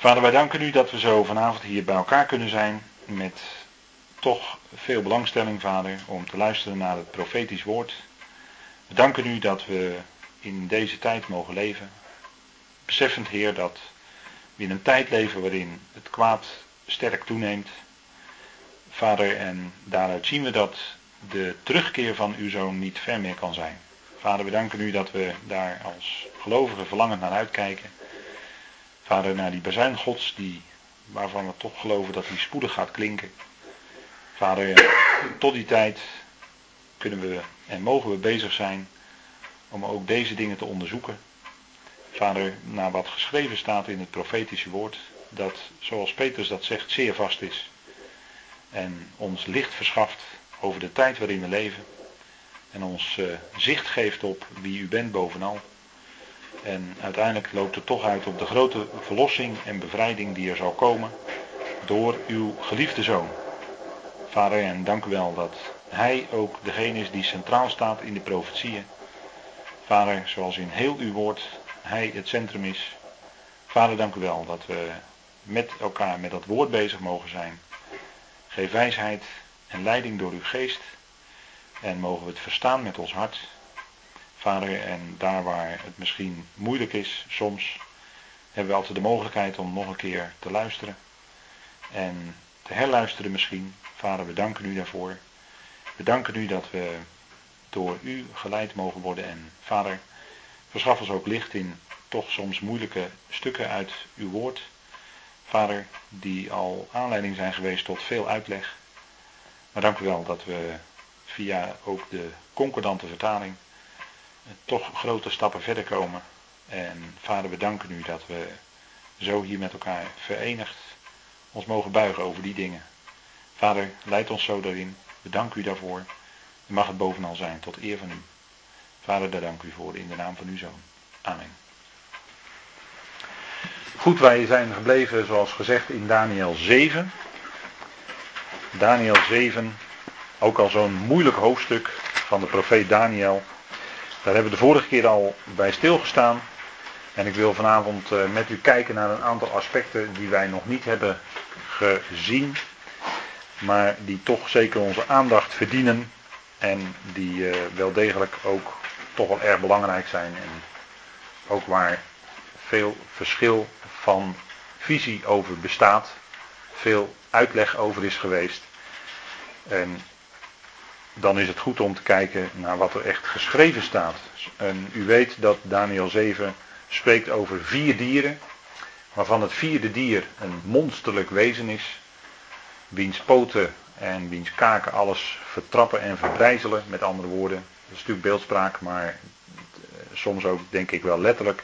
Vader, wij danken u dat we zo vanavond hier bij elkaar kunnen zijn met toch veel belangstelling, Vader, om te luisteren naar het profetisch woord. We danken u dat we in deze tijd mogen leven. Beseffend, Heer, dat we in een tijd leven waarin het kwaad sterk toeneemt. Vader, en daaruit zien we dat de terugkeer van uw zoon niet ver meer kan zijn. Vader, we danken u dat we daar als gelovigen verlangend naar uitkijken. Vader, naar die bazuin Gods, die, waarvan we toch geloven dat die spoedig gaat klinken. Vader, tot die tijd kunnen we en mogen we bezig zijn om ook deze dingen te onderzoeken. Vader, naar wat geschreven staat in het profetische woord, dat, zoals Petrus dat zegt, zeer vast is. En ons licht verschaft over de tijd waarin we leven. En ons uh, zicht geeft op wie u bent bovenal. En uiteindelijk loopt het toch uit op de grote verlossing en bevrijding die er zal komen door uw geliefde zoon. Vader, en dank u wel dat hij ook degene is die centraal staat in de profetieën. Vader, zoals in heel uw woord hij het centrum is. Vader, dank u wel dat we met elkaar met dat woord bezig mogen zijn. Geef wijsheid en leiding door uw geest. En mogen we het verstaan met ons hart. Vader, en daar waar het misschien moeilijk is, soms hebben we altijd de mogelijkheid om nog een keer te luisteren. En te herluisteren misschien. Vader, we danken u daarvoor. We danken u dat we door u geleid mogen worden. En Vader, verschaf ons ook licht in toch soms moeilijke stukken uit uw woord. Vader, die al aanleiding zijn geweest tot veel uitleg. Maar dank u wel dat we via ook de concordante vertaling toch grote stappen verder komen. En vader, we danken u dat we zo hier met elkaar verenigd ons mogen buigen over die dingen. Vader, leid ons zo daarin. We danken u daarvoor. En mag het bovenal zijn tot eer van u. Vader, daar dank u voor in de naam van uw zoon. Amen. Goed, wij zijn gebleven, zoals gezegd, in Daniel 7. Daniel 7, ook al zo'n moeilijk hoofdstuk van de profeet Daniel. Daar hebben we de vorige keer al bij stilgestaan. En ik wil vanavond eh, met u kijken naar een aantal aspecten die wij nog niet hebben gezien. Maar die toch zeker onze aandacht verdienen. En die eh, wel degelijk ook toch wel erg belangrijk zijn. En ook waar veel verschil van visie over bestaat. Veel uitleg over is geweest. En dan is het goed om te kijken naar wat er echt geschreven staat. En u weet dat Daniel 7 spreekt over vier dieren, waarvan het vierde dier een monsterlijk wezen is, wiens poten en wiens kaken alles vertrappen en verbrijzelen, met andere woorden. Dat is natuurlijk beeldspraak, maar eh, soms ook denk ik wel letterlijk.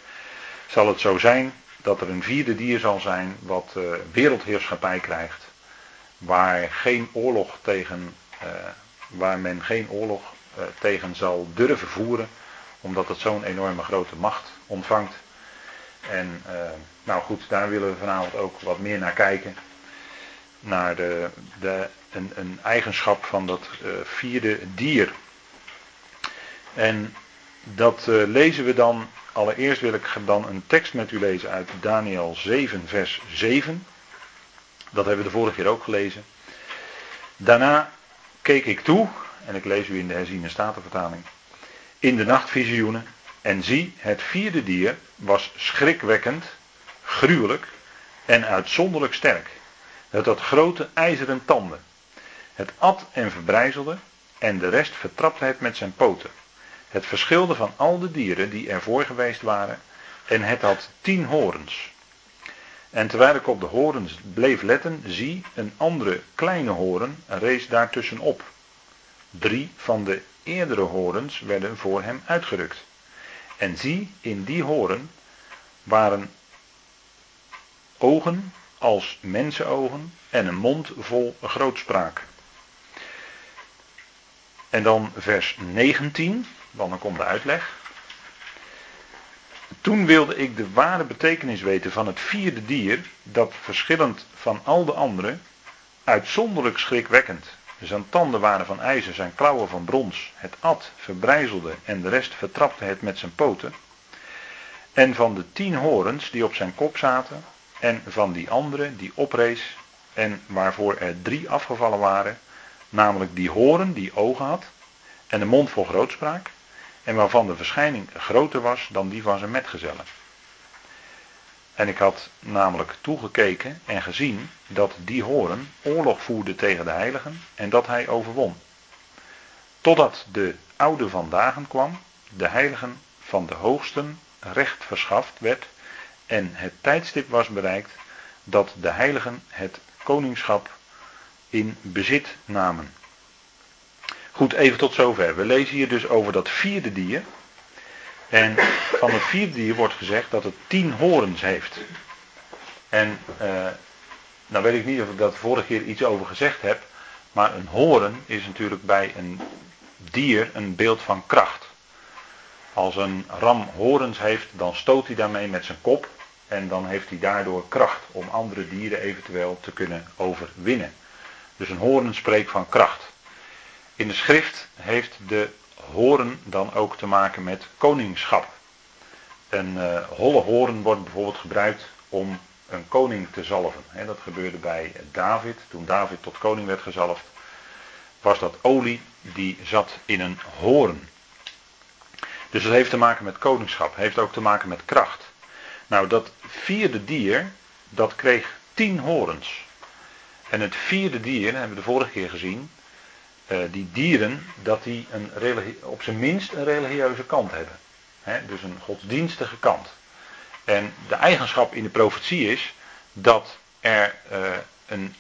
Zal het zo zijn dat er een vierde dier zal zijn wat uh, wereldheerschappij krijgt, waar geen oorlog tegen uh, waar men geen oorlog uh, tegen zal durven voeren, omdat het zo'n enorme grote macht ontvangt. En uh, nou goed, daar willen we vanavond ook wat meer naar kijken. Naar de, de, een, een eigenschap van dat uh, vierde dier. En dat lezen we dan. Allereerst wil ik dan een tekst met u lezen uit Daniel 7, vers 7. Dat hebben we de vorige keer ook gelezen. Daarna keek ik toe, en ik lees u in de herziene statenvertaling, in de nachtvisioenen, en zie, het vierde dier was schrikwekkend, gruwelijk en uitzonderlijk sterk. Het had grote ijzeren tanden. Het at en verbrijzelde, en de rest vertrapte het met zijn poten. Het verschilde van al de dieren die ervoor geweest waren, en het had tien horens. En terwijl ik op de horens bleef letten, zie, een andere kleine horen rees daartussenop. Drie van de eerdere horens werden voor hem uitgerukt. En zie, in die horen waren ogen als mensenogen en een mond vol grootspraak. En dan vers 19, want dan komt de uitleg. Toen wilde ik de ware betekenis weten van het vierde dier, dat verschillend van al de anderen, uitzonderlijk schrikwekkend. Zijn tanden waren van ijzer, zijn klauwen van brons. Het at, verbrijzelde en de rest vertrapte het met zijn poten. En van de tien horens die op zijn kop zaten, en van die andere die oprees en waarvoor er drie afgevallen waren, namelijk die horen die ogen had en de mond voor grootspraak en waarvan de verschijning groter was dan die van zijn metgezellen. En ik had namelijk toegekeken en gezien dat die horen oorlog voerde tegen de heiligen en dat hij overwon. Totdat de oude van dagen kwam, de heiligen van de hoogsten recht verschaft werd en het tijdstip was bereikt dat de heiligen het koningschap in bezit namen. Goed, even tot zover. We lezen hier dus over dat vierde dier. En van het vierde dier wordt gezegd dat het tien horens heeft. En uh, nou weet ik niet of ik dat vorige keer iets over gezegd heb. Maar een horen is natuurlijk bij een dier een beeld van kracht. Als een ram horens heeft, dan stoot hij daarmee met zijn kop. En dan heeft hij daardoor kracht om andere dieren eventueel te kunnen overwinnen. Dus een horen spreekt van kracht. In de schrift heeft de horen dan ook te maken met koningschap. Een uh, holle horen wordt bijvoorbeeld gebruikt om een koning te zalven. dat gebeurde bij David. Toen David tot koning werd gezalfd, was dat olie die zat in een horen. Dus het heeft te maken met koningschap, heeft ook te maken met kracht. Nou, dat vierde dier, dat kreeg tien horens. En het vierde dier, hebben we de vorige keer gezien, uh, die dieren, dat die een op zijn minst een religieuze kant hebben. dus een godsdienstige kant. En de eigenschap in de profetie is dat er uh, een.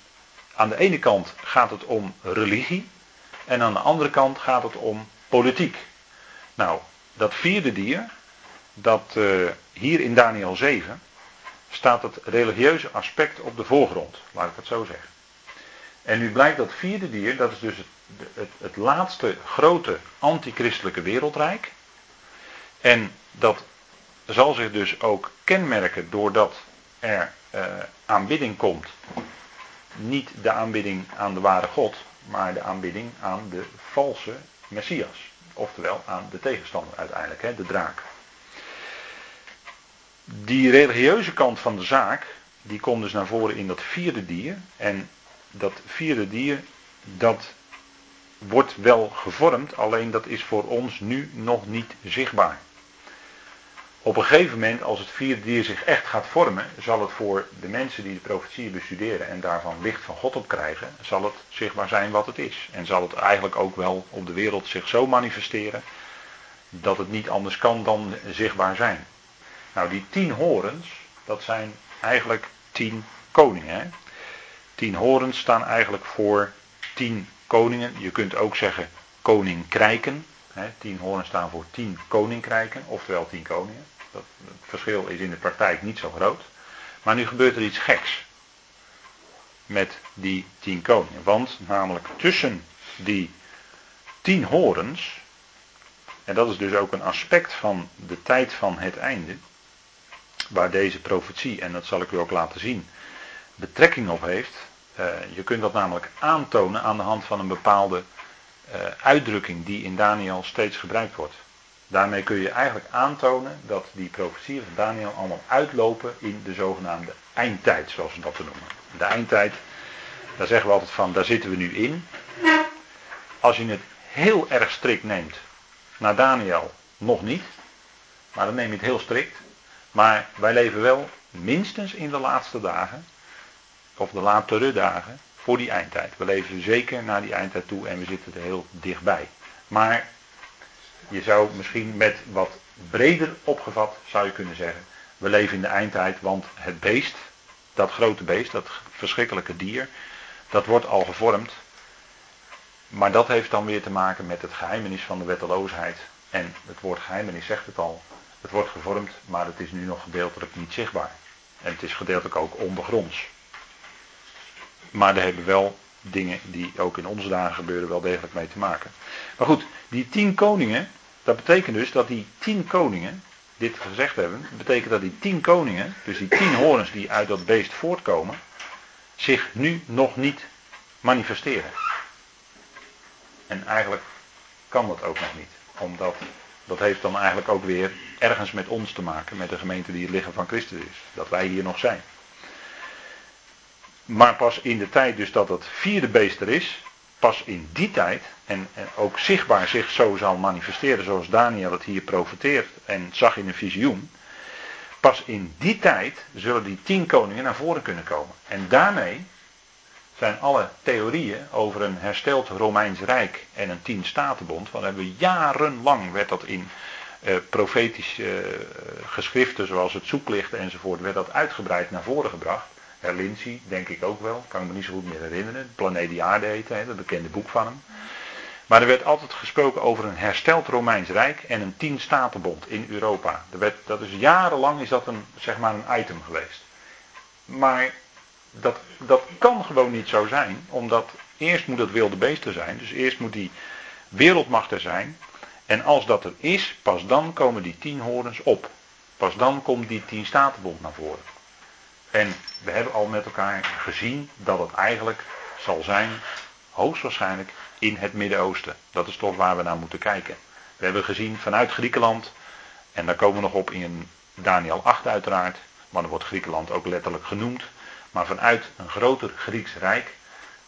Aan de ene kant gaat het om religie. En aan de andere kant gaat het om politiek. Nou, dat vierde dier, dat uh, hier in Daniel 7, staat het religieuze aspect op de voorgrond. Laat ik het zo zeggen. En nu blijkt dat vierde dier, dat is dus het het, het laatste grote antichristelijke wereldrijk. En dat zal zich dus ook kenmerken doordat er uh, aanbidding komt. Niet de aanbidding aan de ware God, maar de aanbidding aan de valse Messias. Oftewel aan de tegenstander uiteindelijk, hè, de draak. Die religieuze kant van de zaak, die komt dus naar voren in dat vierde dier. En dat vierde dier, dat wordt wel gevormd, alleen dat is voor ons nu nog niet zichtbaar. Op een gegeven moment, als het vierde dier zich echt gaat vormen, zal het voor de mensen die de profetieën bestuderen en daarvan licht van God op krijgen, zal het zichtbaar zijn wat het is. En zal het eigenlijk ook wel op de wereld zich zo manifesteren dat het niet anders kan dan zichtbaar zijn. Nou, die tien horens, dat zijn eigenlijk tien koningen. Hè? Tien horens staan eigenlijk voor tien koningen. Je kunt ook zeggen koninkrijken. Hè, tien hoorns staan voor tien koninkrijken, oftewel tien koningen. Dat, het verschil is in de praktijk niet zo groot. Maar nu gebeurt er iets geks met die tien koningen. Want namelijk tussen die tien horens, en dat is dus ook een aspect van de tijd van het einde, waar deze profetie, en dat zal ik u ook laten zien, betrekking op heeft, je kunt dat namelijk aantonen aan de hand van een bepaalde uh, uitdrukking die in Daniel steeds gebruikt wordt. Daarmee kun je eigenlijk aantonen dat die profetieën van Daniel allemaal uitlopen in de zogenaamde eindtijd, zoals we dat te noemen. De eindtijd, daar zeggen we altijd van, daar zitten we nu in. Als je het heel erg strikt neemt, naar Daniel nog niet, maar dan neem je het heel strikt. Maar wij leven wel minstens in de laatste dagen of de latere dagen, voor die eindtijd. We leven zeker naar die eindtijd toe en we zitten er heel dichtbij. Maar je zou misschien met wat breder opgevat, zou je kunnen zeggen, we leven in de eindtijd, want het beest, dat grote beest, dat verschrikkelijke dier, dat wordt al gevormd. Maar dat heeft dan weer te maken met het geheimenis van de wetteloosheid. En het woord geheimenis zegt het al. Het wordt gevormd, maar het is nu nog gedeeltelijk niet zichtbaar. En het is gedeeltelijk ook ondergronds. Maar daar hebben wel dingen die ook in onze dagen gebeuren wel degelijk mee te maken. Maar goed, die tien koningen, dat betekent dus dat die tien koningen, dit gezegd hebben, betekent dat die tien koningen, dus die tien horens die uit dat beest voortkomen, zich nu nog niet manifesteren. En eigenlijk kan dat ook nog niet, omdat dat heeft dan eigenlijk ook weer ergens met ons te maken, met de gemeente die het lichaam van Christus is, dat wij hier nog zijn. Maar pas in de tijd dus dat het vierde beest er is, pas in die tijd, en, ook zichtbaar zich zo zal manifesteren zoals Daniel het hier profeteert en zag in een visioen. Pas in die tijd zullen die tien koningen naar voren kunnen komen. En daarmee zijn alle theorieën over een hersteld Romeins Rijk en een tien statenbond, want hebben we jarenlang werd dat in uh, profetische uh, geschriften zoals het zoeklicht enzovoort, werd dat uitgebreid naar voren gebracht. Herlinci, denk ik ook wel, kan ik me niet zo goed meer herinneren. Planeet die aarde heette, hè, dat bekende boek van hem. Maar er werd altijd gesproken over een hersteld Romeins Rijk en een tien statenbond in Europa. Dat is jarenlang is dat een, zeg maar een item geweest. Maar dat, dat kan gewoon niet zo zijn, omdat eerst moet het wilde beest er zijn. Dus eerst moet die wereldmacht er zijn. En als dat er is, pas dan komen die tien horens op. Pas dan komt die tien statenbond naar voren. En we hebben al met elkaar gezien dat het eigenlijk zal zijn, hoogstwaarschijnlijk in het Midden-Oosten. Dat is toch waar we naar moeten kijken. We hebben gezien vanuit Griekenland, en daar komen we nog op in Daniel 8 uiteraard, maar dan wordt Griekenland ook letterlijk genoemd. Maar vanuit een groter Grieks Rijk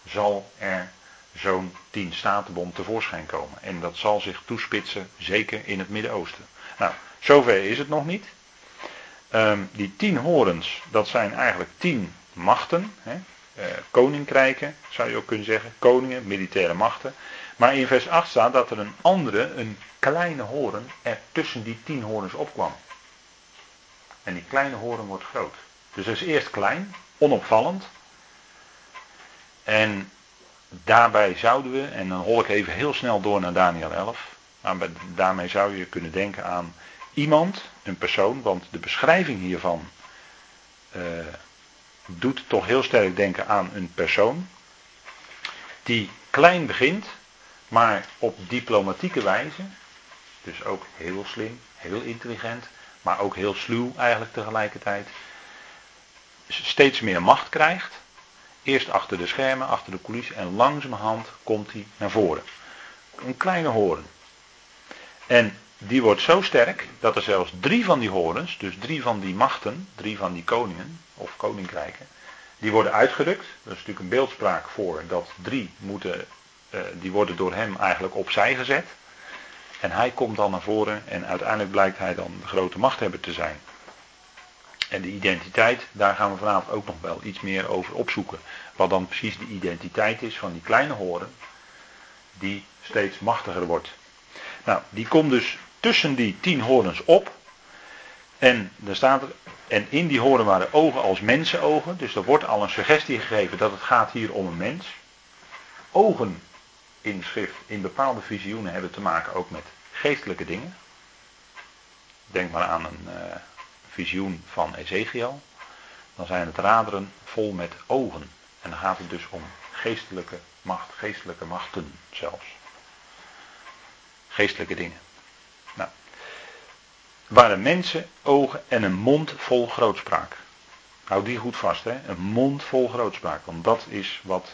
zal er zo'n tien statenbond tevoorschijn komen. En dat zal zich toespitsen, zeker in het Midden-Oosten. Nou, zover is het nog niet. Um, die tien horens, dat zijn eigenlijk tien machten. Hè? Uh, koninkrijken, zou je ook kunnen zeggen. Koningen, militaire machten. Maar in vers 8 staat dat er een andere, een kleine horen, er tussen die tien horens opkwam. En die kleine horen wordt groot. Dus hij is eerst klein, onopvallend. En daarbij zouden we, en dan hol ik even heel snel door naar Daniel 11. Maar daarmee zou je kunnen denken aan iemand, een persoon, want de beschrijving hiervan uh, doet toch heel sterk denken aan een persoon. Die klein begint, maar op diplomatieke wijze, dus ook heel slim, heel intelligent, maar ook heel sluw eigenlijk tegelijkertijd, steeds meer macht krijgt. Eerst achter de schermen, achter de coulissen en langzamerhand komt hij naar voren. Een kleine hoorn. En die wordt zo sterk dat er zelfs drie van die horens, dus drie van die machten, drie van die koningen of koninkrijken, die worden uitgerukt. Dat is natuurlijk een beeldspraak voor dat drie moeten, uh, die worden door hem eigenlijk opzij gezet. En hij komt dan naar voren en uiteindelijk blijkt hij dan de grote machthebber te zijn. En de identiteit, daar gaan we vanavond ook nog wel iets meer over opzoeken. Wat dan precies de identiteit is van die kleine horen, die steeds machtiger wordt. Nou, die komt dus tussen die tien horens op. En staat en in die horen waren ogen als mensenogen. Dus er wordt al een suggestie gegeven dat het gaat hier om een mens. Ogen in schrift, in bepaalde visioenen hebben te maken ook met geestelijke dingen. Denk maar aan een uh, visioen van Ezekiel. Dan zijn het raderen vol met ogen. En dan gaat het dus om geestelijke macht, geestelijke machten zelfs. Geestelijke dingen waren mensen, ogen en een mond vol grootspraak. Houd die goed vast, hè? Een mond vol grootspraak. Want dat is wat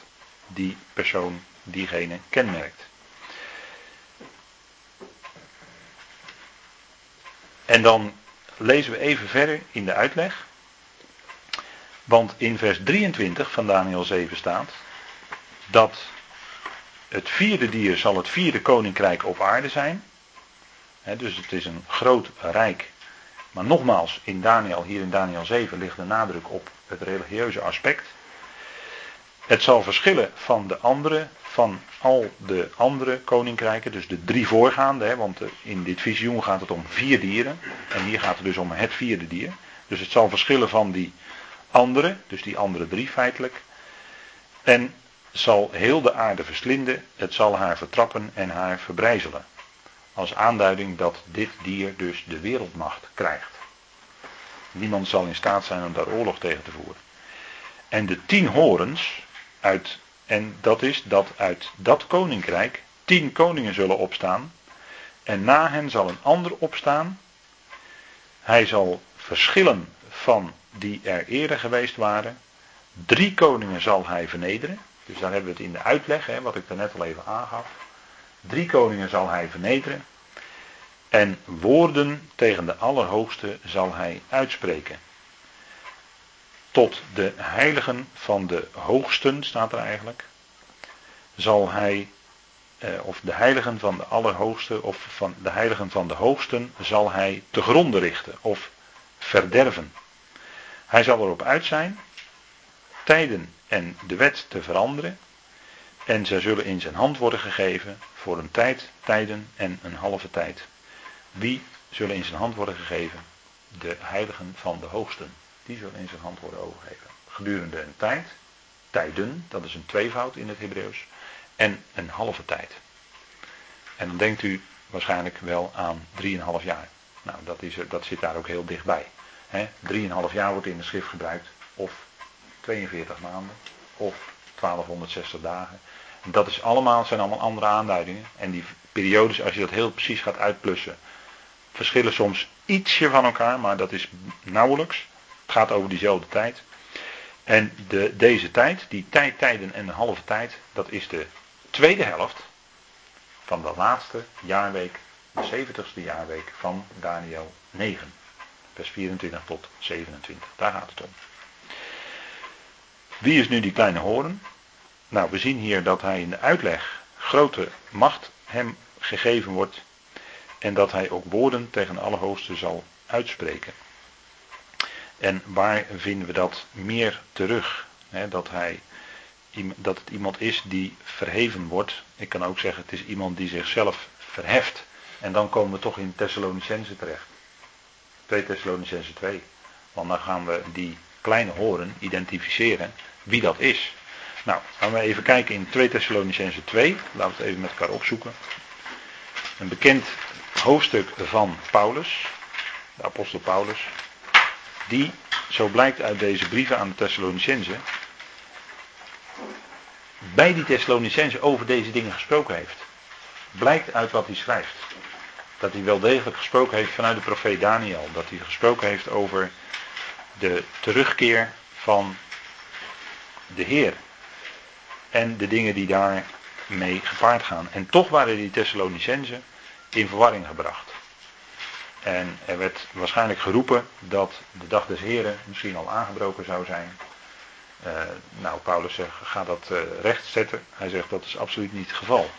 die persoon, diegene kenmerkt. En dan lezen we even verder in de uitleg. Want in vers 23 van Daniel 7 staat dat het vierde dier zal het vierde koninkrijk op aarde zijn dus het is een groot rijk. Maar nogmaals, in Daniel, hier in Daniel 7 ligt de nadruk op het religieuze aspect. Het zal verschillen van de andere, van al de andere koninkrijken, dus de drie voorgaande, want in dit visioen gaat het om vier dieren. En hier gaat het dus om het vierde dier. Dus het zal verschillen van die andere, dus die andere drie feitelijk. En zal heel de aarde verslinden, het zal haar vertrappen en haar verbrijzelen. Als aanduiding dat dit dier dus de wereldmacht krijgt. Niemand zal in staat zijn om daar oorlog tegen te voeren. En de tien horens, uit, en dat is dat uit dat koninkrijk tien koningen zullen opstaan. En na hen zal een ander opstaan. Hij zal verschillen van die er eerder geweest waren. Drie koningen zal hij vernederen. Dus daar hebben we het in de uitleg, hè, wat ik daarnet al even aangaf. Drie koningen zal hij vernederen. En woorden tegen de Allerhoogste zal hij uitspreken. tot de heiligen van de hoogsten, staat er eigenlijk, zal hij, eh, of de heiligen van de allerhoogste, of van de heiligen van de hoogsten, zal hij te gronden richten, of verderven. Hij zal erop uit zijn tijden en de wet te veranderen. En zij zullen in zijn hand worden gegeven voor een tijd, tijden en een halve tijd. Wie zullen in zijn hand worden gegeven? De heiligen van de hoogsten. Die zullen in zijn hand worden overgegeven. Gedurende een tijd, tijden, dat is een tweevoud in het Hebreeuws, en een halve tijd. En dan denkt u waarschijnlijk wel aan 3,5 jaar. Nou, dat, is, dat zit daar ook heel dichtbij. 3,5 jaar wordt in de schrift gebruikt, of 42 maanden, of 1260 dagen. dat is allemaal, zijn allemaal andere aanduidingen. En die periodes, als je dat heel precies gaat uitplussen, verschillen soms ietsje van elkaar, maar dat is nauwelijks. Het gaat over diezelfde tijd. En de, deze tijd, die tijd, tijden en een halve tijd, dat is de tweede helft van de laatste jaarweek, de 70ste jaarweek van Daniel 9. Vers 24 tot 27. Daar gaat het om. Wie is nu die kleine horen? Nou, we zien hier dat hij in de uitleg grote macht hem gegeven wordt en dat hij ook woorden tegen alle hoogsten zal uitspreken. En waar vinden we dat meer terug? dat, hij, dat het iemand is die verheven wordt. Ik kan ook zeggen, het is iemand die zichzelf verheft. En dan komen we toch in Thessalonicense terecht. 2 Thessalonicense 2. Want dan gaan we die kleine horen identificeren wie dat is. Nou, gaan we even kijken in 2 Thessalonicense 2. Laten we het even met elkaar opzoeken. Een bekend hoofdstuk van Paulus, de apostel Paulus, die, zo blijkt uit deze brieven aan de Thessalonicense, bij die Thessalonicense over deze dingen gesproken heeft. Blijkt uit wat hij schrijft. Dat hij wel degelijk gesproken heeft vanuit de profeet Daniel. Dat hij gesproken heeft over de terugkeer van de Heer. En de dingen die daarmee gepaard gaan. En toch waren die Thessalonicenzen in verwarring gebracht. En er werd waarschijnlijk geroepen dat de dag des Heren misschien al aangebroken zou zijn. Uh, nou, Paulus zegt, ga dat uh, rechtzetten. Hij zegt, dat is absoluut niet het geval.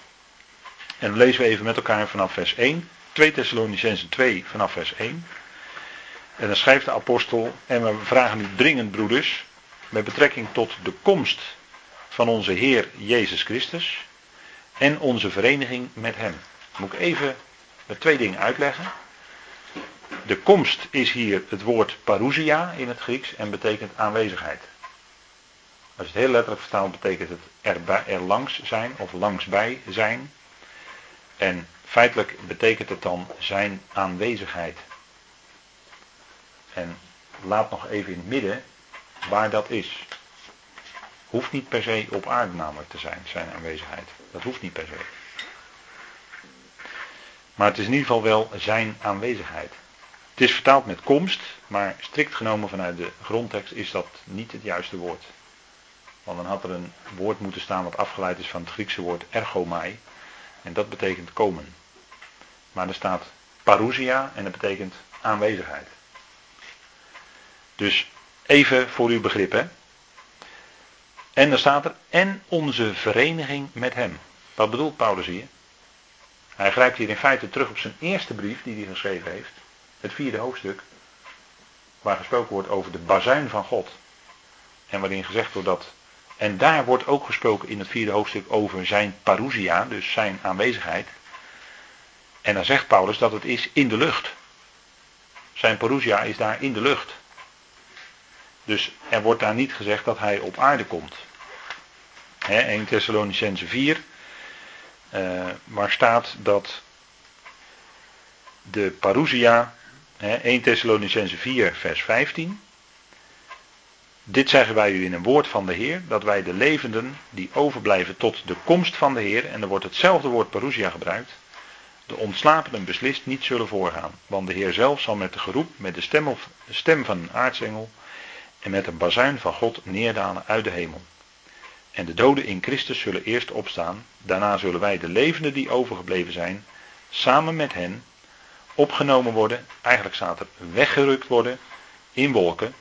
En dan lezen we even met elkaar vanaf vers 1. 2 Thessalonicenzen 2 vanaf vers 1. En dan schrijft de apostel, en we vragen u dringend broeders, met betrekking tot de komst van onze Heer Jezus Christus en onze vereniging met Hem. Moet ik even met twee dingen uitleggen. De komst is hier het woord parousia in het Grieks en betekent aanwezigheid. Als je het heel letterlijk vertaalt, betekent het er, langs zijn of langsbij zijn. En feitelijk betekent het dan zijn aanwezigheid. En laat nog even in het midden waar dat is. Hoeft niet per se op aarde namelijk te zijn, zijn aanwezigheid. Dat hoeft niet per se. Maar het is in ieder geval wel zijn aanwezigheid. Het is vertaald met komst, maar strikt genomen vanuit de grondtekst is dat niet het juiste woord. Want dan had er een woord moeten staan wat afgeleid is van het Griekse woord ergomai. En dat betekent komen. Maar er staat parousia en dat betekent aanwezigheid. Dus even voor uw begrip hè. En dan staat er en onze vereniging met hem. Wat bedoelt Paulus hier? Hij grijpt hier in feite terug op zijn eerste brief die hij geschreven heeft. Het vierde hoofdstuk. Waar gesproken wordt over de bazuin van God. En waarin gezegd wordt dat. En daar wordt ook gesproken in het vierde hoofdstuk over zijn parousia, dus zijn aanwezigheid. En dan zegt Paulus dat het is in de lucht. Zijn parousia is daar in de lucht. Dus er wordt daar niet gezegd dat hij op aarde komt. He, 1 Thessalonicense 4, uh, waar staat dat de parousia, he, 1 Thessalonicense 4, vers 15. Dit zeggen wij u in een woord van de Heer, dat wij de levenden die overblijven tot de komst van de Heer, en er wordt hetzelfde woord parousia gebruikt, de ontslapenen beslist niet zullen voorgaan. Want de Heer zelf zal met de geroep, met de stem, of, de stem van een aartsengel en met een bazuin van God neerdalen uit de hemel. En de doden in Christus zullen eerst opstaan, daarna zullen wij de levenden die overgebleven zijn, samen met hen opgenomen worden, eigenlijk staat er weggerukt worden in wolken,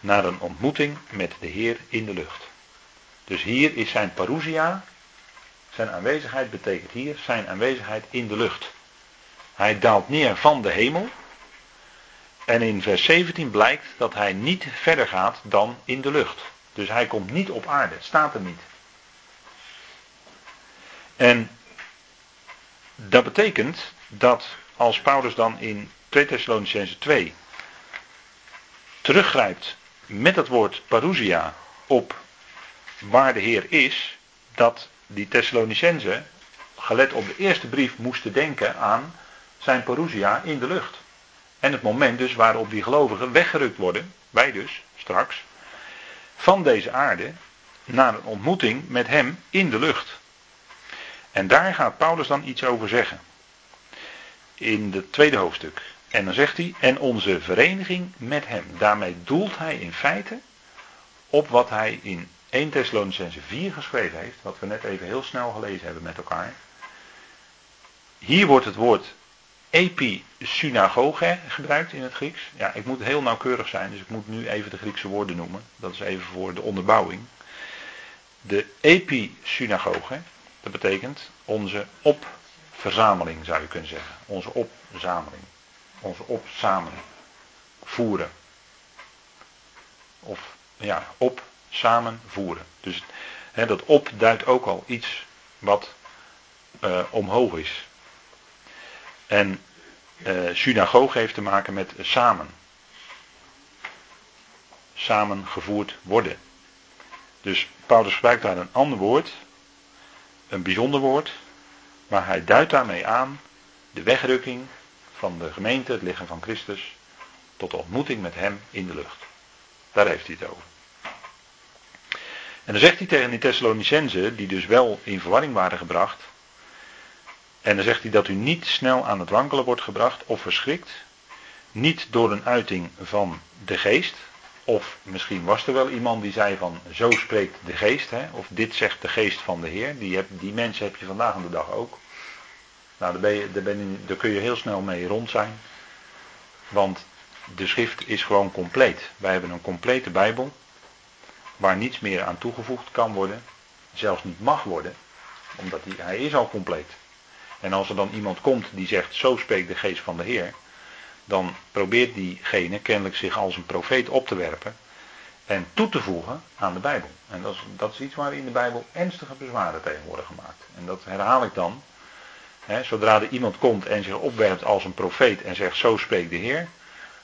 naar een ontmoeting met de Heer in de lucht. Dus hier is zijn parousia, zijn aanwezigheid betekent hier zijn aanwezigheid in de lucht. Hij daalt neer van de hemel. En in vers 17 blijkt dat hij niet verder gaat dan in de lucht. Dus hij komt niet op aarde, staat er niet. En dat betekent dat als Paulus dan in 2 Thessalonicense 2 teruggrijpt met het woord parousia op waar de Heer is, dat die Thessalonicense, gelet op de eerste brief, moesten denken aan zijn parousia in de lucht. En het moment dus waarop die gelovigen weggerukt worden, wij dus straks, van deze aarde naar een ontmoeting met hem in de lucht. En daar gaat Paulus dan iets over zeggen. In het tweede hoofdstuk. En dan zegt hij, en onze vereniging met hem. Daarmee doelt hij in feite op wat hij in 1 Thessalonicense 4 geschreven heeft, wat we net even heel snel gelezen hebben met elkaar. Hier wordt het woord episynagoge gebruikt in het Grieks. Ja, ik moet heel nauwkeurig zijn, dus ik moet nu even de Griekse woorden noemen. Dat is even voor de onderbouwing. De episynagoge, dat betekent onze opverzameling zou je kunnen zeggen. Onze opzameling. Onze opzameling. Voeren. Of ja, op samen voeren. Dus dat op duidt ook al iets wat uh, omhoog is. En uh, synagoge heeft te maken met samen. Samen gevoerd worden. Dus Paulus gebruikt daar een ander woord, een bijzonder woord, maar hij duidt daarmee aan de wegrukking van de gemeente, het lichaam van Christus, tot de ontmoeting met hem in de lucht. Daar heeft hij het over. En dan zegt hij tegen die Thessalonicenzen, die dus wel in verwarring waren gebracht. En dan zegt hij dat u niet snel aan het wankelen wordt gebracht of verschrikt. Niet door een uiting van de geest. Of misschien was er wel iemand die zei van zo spreekt de geest. Hè, of dit zegt de geest van de Heer. Die, die mensen heb je vandaag aan de dag ook. Nou, daar, ben je, daar, ben je, daar kun je heel snel mee rond zijn. Want de schrift is gewoon compleet. Wij hebben een complete Bijbel waar niets meer aan toegevoegd kan worden, zelfs niet mag worden, omdat hij is al compleet. En als er dan iemand komt die zegt, zo spreekt de geest van de Heer, dan probeert diegene kennelijk zich als een profeet op te werpen en toe te voegen aan de Bijbel. En dat is, dat iets waar in de Bijbel ernstige bezwaren tegen worden gemaakt. En dat herhaal ik dan. zodra er iemand komt en zich opwerpt als een profeet en zegt, zo spreekt de Heer,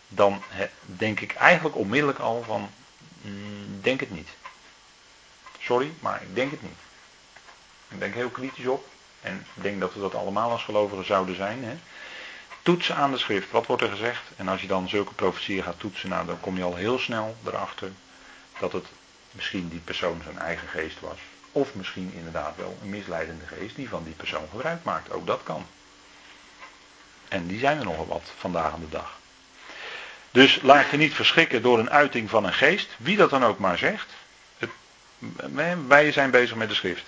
dan denk ik eigenlijk onmiddellijk al van, Mm, denk het niet. Sorry, maar ik denk het niet. Ik denk heel kritisch op. En ik denk dat we dat allemaal als gelovigen zouden zijn. Hè. Toetsen aan de schrift. Wat wordt er gezegd? En als je dan zulke profetieën gaat toetsen, nou, dan kom je al heel snel erachter dat het misschien die persoon zijn eigen geest was. Of misschien inderdaad wel een misleidende geest die van die persoon gebruik maakt. Ook dat kan. En die zijn er nogal wat vandaag aan de dag. Dus laat je niet verschrikken door een uiting van een geest, wie dat dan ook maar zegt. Het, wij zijn bezig met de schrift.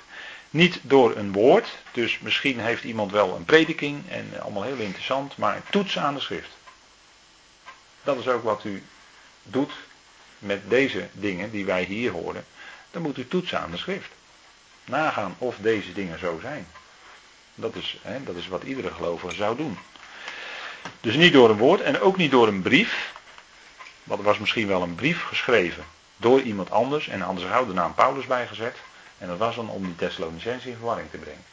Niet door een woord, dus misschien heeft iemand wel een prediking en allemaal heel interessant, maar toetsen aan de schrift. Dat is ook wat u doet met deze dingen die wij hier horen. Dan moet u toetsen aan de schrift. Nagaan of deze dingen zo zijn. Dat is, hè, dat is wat iedere gelovige zou doen. Dus niet door een woord en ook niet door een brief. Want er was misschien wel een brief geschreven door iemand anders en anders hadden de naam Paulus bijgezet. En dat was dan om die Thessalonicense in verwarring te brengen.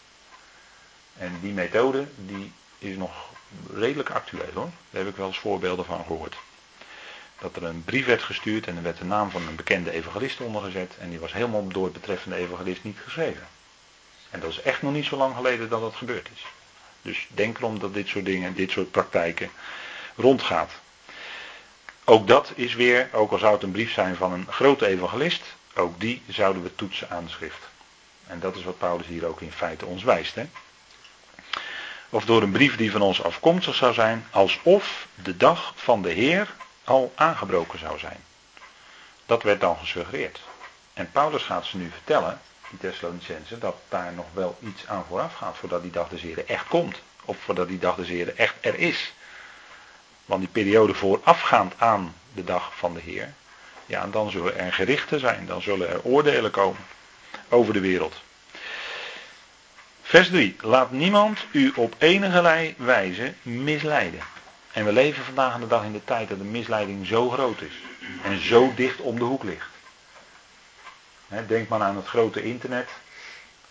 En die methode die is nog redelijk actueel hoor. Daar heb ik wel eens voorbeelden van gehoord. Dat er een brief werd gestuurd en er werd de naam van een bekende evangelist ondergezet. En die was helemaal door het betreffende evangelist niet geschreven. En dat is echt nog niet zo lang geleden dat dat gebeurd is. Dus denk erom dat dit soort dingen, dit soort praktijken rondgaat. Ook dat is weer, ook al zou het een brief zijn van een grote evangelist, ook die zouden we toetsen aan de schrift. En dat is wat Paulus hier ook in feite ons wijst. Hè? Of door een brief die van ons afkomstig zou zijn, alsof de dag van de Heer al aangebroken zou zijn. Dat werd dan gesuggereerd. En Paulus gaat ze nu vertellen die Thessalonicense, dat daar nog wel iets aan vooraf gaat voordat die dag des Heren echt komt. Of voordat die dag des Heren echt er is. Want die periode voorafgaand aan de dag van de Heer, ja, dan zullen er gerichten zijn, dan zullen er oordelen komen over de wereld. Vers 3. Laat niemand u op enige wijze misleiden. En we leven vandaag de dag in de tijd dat de misleiding zo groot is. En zo dicht om de hoek ligt. Denk maar aan het grote internet.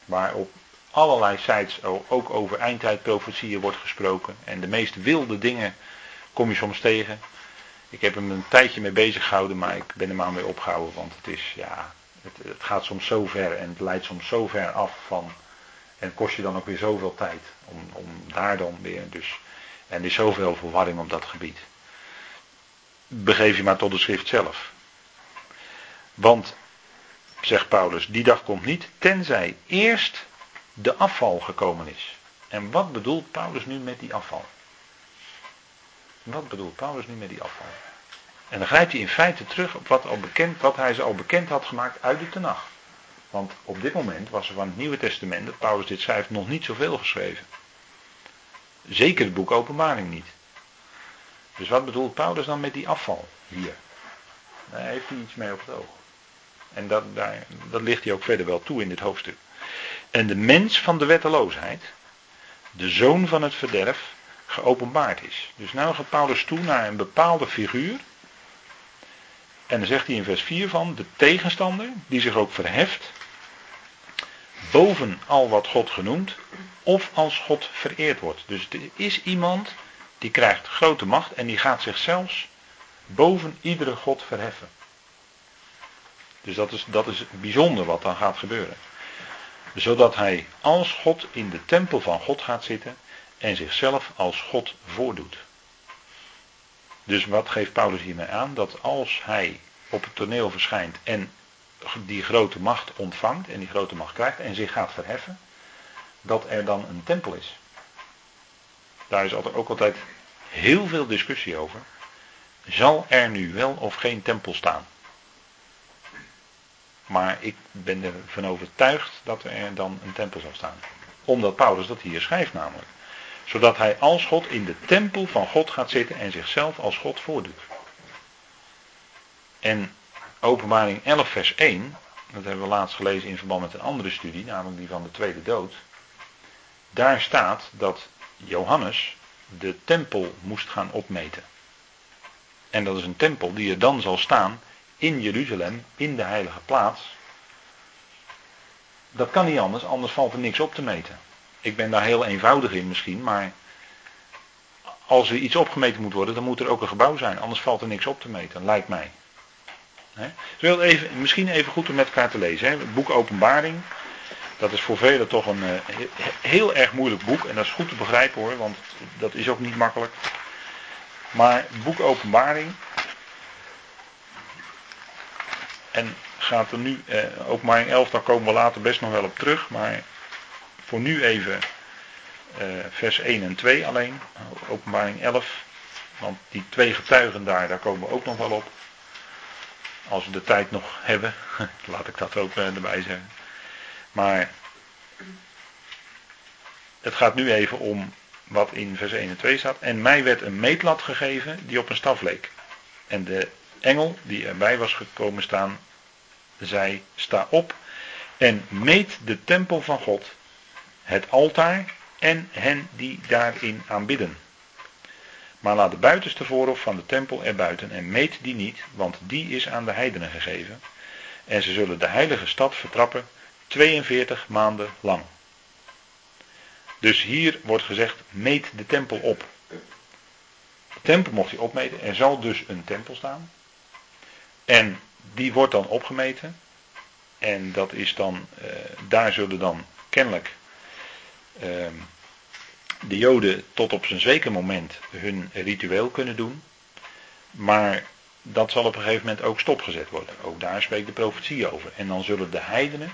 Waar op allerlei sites ook over eindtijdprofetieën wordt gesproken. En de meest wilde dingen kom je soms tegen. Ik heb hem een tijdje mee bezig gehouden, maar ik ben er maar mee opgehouden. Want het is, ja, het, het gaat soms zo ver en het leidt soms zo ver af van. En kost je dan ook weer zoveel tijd om, om daar dan weer. Dus, en er is zoveel verwarring op dat gebied. Begeef je maar tot de schrift zelf. Want, zegt Paulus, die dag komt niet, tenzij eerst de afval gekomen is. En wat bedoelt Paulus nu met die afval? Wat bedoelt Paulus nu met die afval? En dan grijpt hij in feite terug op wat, al bekend, wat hij ze al bekend had gemaakt uit de Tenach. Want op dit moment was er van het Nieuwe Testament, dat Paulus dit schrijft, nog niet zoveel geschreven. Zeker het boek Openbaring niet. Dus wat bedoelt Paulus dan met die afval hier? Daar heeft hij iets mee op het oog. En dat, daar, dat ligt hij ook verder wel toe in dit hoofdstuk. En de mens van de wetteloosheid, de zoon van het verderf, geopenbaard is. Dus nou gaat Paulus toe naar een bepaalde figuur. En dan zegt hij in vers 4 van de tegenstander, die zich ook verheft, boven al wat God genoemd, of als God vereerd wordt. Dus er is iemand die krijgt grote macht en die gaat zichzelf boven iedere God verheffen. Dus dat is, dat is bijzonder wat dan gaat gebeuren. Zodat hij als God in de tempel van God gaat zitten en zichzelf als God voordoet. Dus wat geeft Paulus hiermee aan? Dat als hij op het toneel verschijnt en die grote macht ontvangt en die grote macht krijgt en zich gaat verheffen, dat er dan een tempel is. Daar is ook altijd heel veel discussie over. Zal er nu wel of geen tempel staan? Maar ik ben ervan overtuigd dat er dan een tempel zal staan. Omdat Paulus dat hier schrijft namelijk. Zodat hij als God in de tempel van God gaat zitten en zichzelf als God voordoet. En openbaring 11 vers 1, dat hebben we laatst gelezen in verband met een andere studie, namelijk die van de tweede dood. Daar staat dat Johannes de tempel moest gaan opmeten. En dat is een tempel die er dan zal staan in Jeruzalem, in de heilige plaats. Dat kan niet anders, anders valt er niks op te meten. Ik ben daar heel eenvoudig in misschien, maar als er iets opgemeten moet worden, dan moet er ook een gebouw zijn, anders valt er niks op te meten, lijkt mij. He? Even, misschien even goed om met elkaar te lezen. Het boek Openbaring, dat is voor velen toch een uh, heel erg moeilijk boek. En dat is goed te begrijpen hoor, want dat is ook niet makkelijk. Maar boek Openbaring. En gaat er nu, uh, Openbaring 11, daar komen we later best nog wel op terug. Maar voor nu even uh, vers 1 en 2 alleen. Openbaring 11. Want die twee getuigen daar, daar komen we ook nog wel op. Als we de tijd nog hebben. Laat ik dat ook erbij zeggen. Maar het gaat nu even om wat in vers 1 en 2 staat. En mij werd een meetlat gegeven die op een staf leek. En de engel die erbij was gekomen staan, zei: Sta op en meet de tempel van God, het altaar en hen die daarin aanbidden. Maar laat de buitenste voorhof van de tempel erbuiten en meet die niet, want die is aan de heidenen gegeven. En ze zullen de heilige stad vertrappen 42 maanden lang. Dus hier wordt gezegd, meet de tempel op. De tempel mocht hij opmeten. Er zal dus een tempel staan. En die wordt dan opgemeten. En dat is dan, uh, daar zullen dan kennelijk de Joden tot op zijn zeker moment hun ritueel kunnen doen. Maar dat zal op een gegeven moment ook stopgezet worden. Ook daar spreekt de profetie over. En dan zullen de heidenen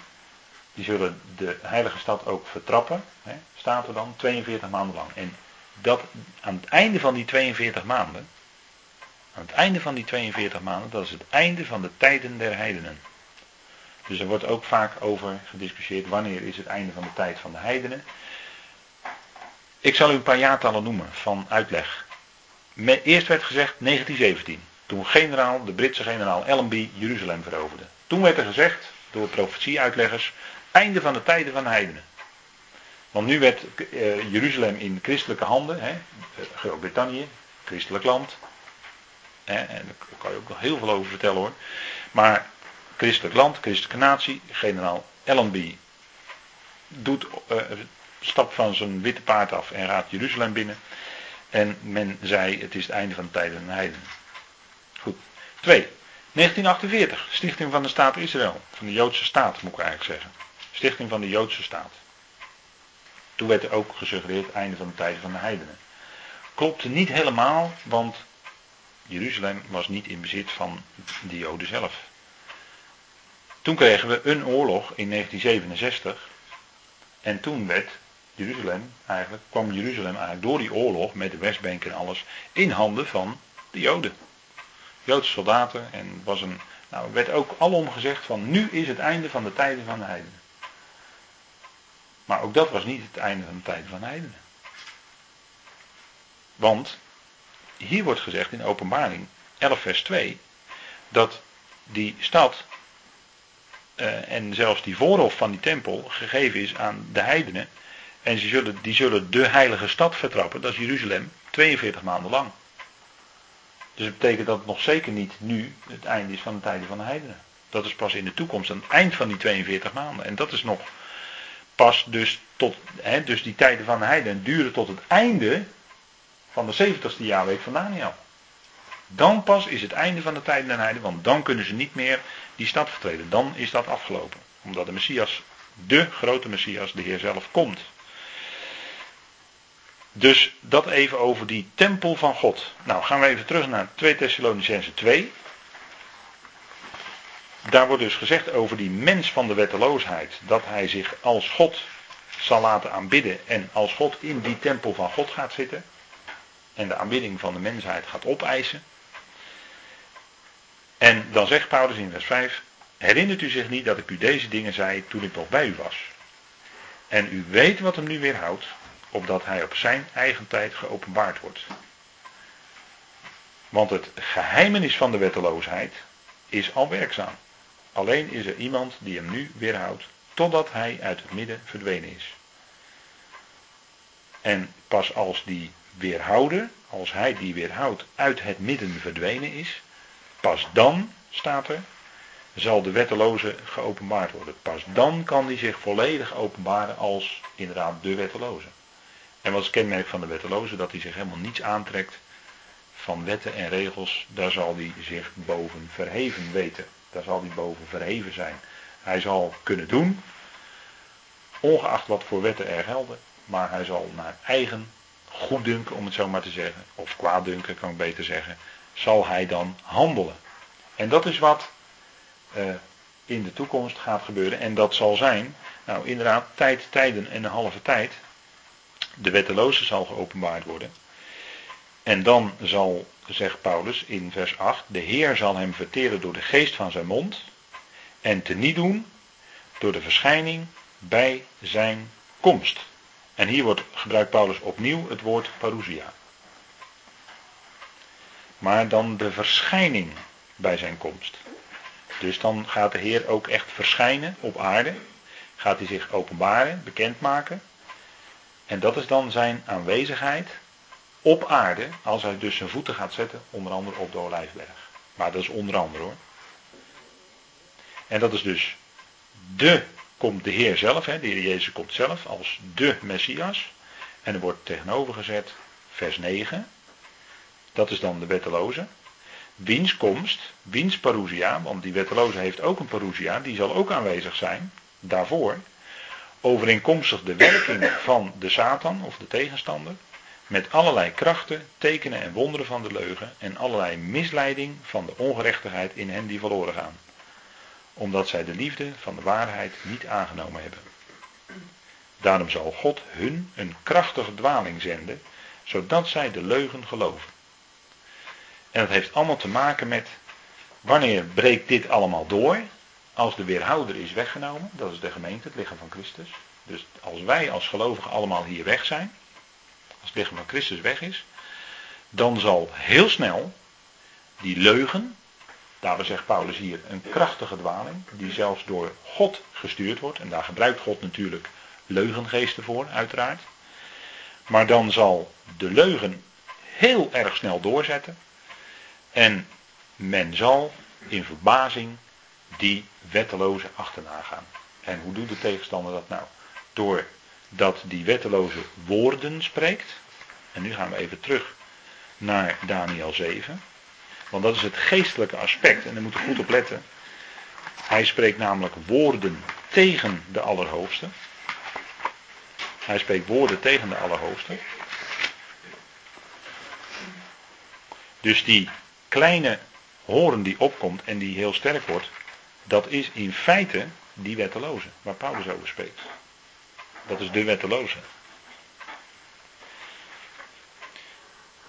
die zullen de heilige stad ook vertrappen, hè, staat er dan, 42 maanden lang. En dat aan het einde van die 42 maanden, aan het einde van die 42 maanden, dat is het einde van de tijden der heidenen. Dus er wordt ook vaak over gediscussieerd wanneer is het einde van de tijd van de heidenen. Ik zal u een paar jaartallen noemen van uitleg. Eerst werd gezegd 1917. Toen generaal, de Britse generaal Allenby Jeruzalem veroverde. Toen werd er gezegd, door profetieuitleggers, einde van de tijden van de heidenen. Want nu werd uh, Jeruzalem in christelijke handen, hè, Groot-Brittannië, christelijk land. Hè, en daar kan je ook nog heel veel over vertellen hoor. Maar christelijk land, christelijke natie, generaal Allenby doet, uh, stapt van zijn witte paard af en raadt Jeruzalem binnen. En men zei: het is het einde van de tijden van de heidenen. Goed. 2. 1948, stichting van de staat Israël. Van de Joodse staat, moet ik eigenlijk zeggen. Stichting van de Joodse staat. Toen werd er ook gesuggereerd einde van de tijden van de heidenen. Klopte niet helemaal, want Jeruzalem was niet in bezit van de Joden zelf. Toen kregen we een oorlog in 1967. En toen werd Jeruzalem eigenlijk, kwam Jeruzalem eigenlijk door die oorlog met de Westbank en alles in handen van de Joden. Joodse soldaten en was een, nou werd ook alom gezegd van nu is het einde van de tijden van de heidenen. Maar ook dat was niet het einde van de tijden van de heidenen. Want hier wordt gezegd in openbaring 11 vers 2 dat die stad uh, en zelfs die voorhof van die tempel gegeven is aan de heidenen. En ze zullen, die zullen de heilige stad vertrappen, dat is Jeruzalem, 42 maanden lang. Dus dat betekent dat het nog zeker niet nu het einde is van de tijden van de heidenen. Dat is pas in de toekomst, aan het eind van die 42 maanden. En dat is nog pas dus tot, hè, dus die tijden van de heidenen duren tot het einde van de 70ste jaarweek van Daniel. Dan pas is het einde van de tijden van de heidenen, want dan kunnen ze niet meer die stad vertreden. Dan is dat afgelopen. Omdat de Messias, de grote Messias, de Heer zelf komt. Dus dat even over die tempel van God. Nou gaan we even terug naar 2 Thessalonicense 2. Daar wordt dus gezegd over die mens van de wetteloosheid. Dat hij zich als God zal laten aanbidden. En als God in die tempel van God gaat zitten. En de aanbidding van de mensheid gaat opeisen. En dan zegt Paulus in vers 5. Herinnert u zich niet dat ik u deze dingen zei toen ik nog bij u was? En u weet wat hem nu weerhoudt, opdat hij op zijn eigen tijd geopenbaard wordt. Want het geheimenis van de wetteloosheid is al werkzaam. Alleen is er iemand die hem nu weerhoudt, totdat hij uit het midden verdwenen is. En pas als die weerhouden, als hij die weerhoudt uit het midden verdwenen is, pas dan, staat er, zal de wetteloze geopenbaard worden. Pas dan kan die zich volledig openbaren als inderdaad de wetteloze. En wat is het kenmerk van de wetteloze? Dat hij zich helemaal niets aantrekt van wetten en regels. Daar zal hij zich boven verheven weten. Daar zal hij boven verheven zijn. Hij zal kunnen doen, ongeacht wat voor wetten er gelden, maar hij zal naar eigen goeddunken, om het zo maar te zeggen, of kwaaddunken kan ik beter zeggen, zal hij dan handelen. En dat is wat uh, in de toekomst gaat gebeuren. En dat zal zijn, nou inderdaad, tijd, tijden en een halve tijd. De wetteloze zal geopenbaard worden. En dan zal, zegt Paulus in vers 8, de Heer zal hem verteren door de geest van zijn mond. En te niet doen door de verschijning bij zijn komst. En hier wordt, gebruikt Paulus opnieuw het woord parousia. Maar dan de verschijning bij zijn komst. Dus dan gaat de Heer ook echt verschijnen op aarde. Gaat hij zich openbaren, bekendmaken. En dat is dan zijn aanwezigheid op aarde, als hij dus zijn voeten gaat zetten, onder andere op de Olijfberg. Maar dat is onder andere hoor. En dat is dus de, komt de Heer zelf, hè, de Heer Jezus komt zelf als de Messias. En er wordt tegenover gezet, vers 9, dat is dan de wetteloze. Wiens komst, wiens parousia, want die wetteloze heeft ook een parousia, die zal ook aanwezig zijn, daarvoor. Overeenkomstig de werking van de Satan of de tegenstander. Met allerlei krachten, tekenen en wonderen van de leugen en allerlei misleiding van de ongerechtigheid in hen die verloren gaan. Omdat zij de liefde van de waarheid niet aangenomen hebben. Daarom zal God hun een krachtige dwaling zenden, zodat zij de leugen geloven. En dat heeft allemaal te maken met wanneer breekt dit allemaal door? Als de weerhouder is weggenomen, dat is de gemeente, het lichaam van Christus. Dus als wij als gelovigen allemaal hier weg zijn, als het lichaam van Christus weg is, dan zal heel snel die leugen, Daarbij zegt Paulus hier een krachtige dwaling, die zelfs door God gestuurd wordt. En daar gebruikt God natuurlijk leugengeesten voor, uiteraard. Maar dan zal de leugen heel erg snel doorzetten. En men zal in verbazing die wetteloze achterna gaan. En hoe doet de tegenstander dat nou? Doordat die wetteloze woorden spreekt. En nu gaan we even terug naar Daniel 7. Want dat is het geestelijke aspect en daar moeten we goed op letten. Hij spreekt namelijk woorden tegen de Allerhoogste. Hij spreekt woorden tegen de Allerhoogste. Dus die kleine horen die opkomt en die heel sterk wordt, dat is in feite die wetteloze waar Paulus over spreekt. Dat is de wetteloze.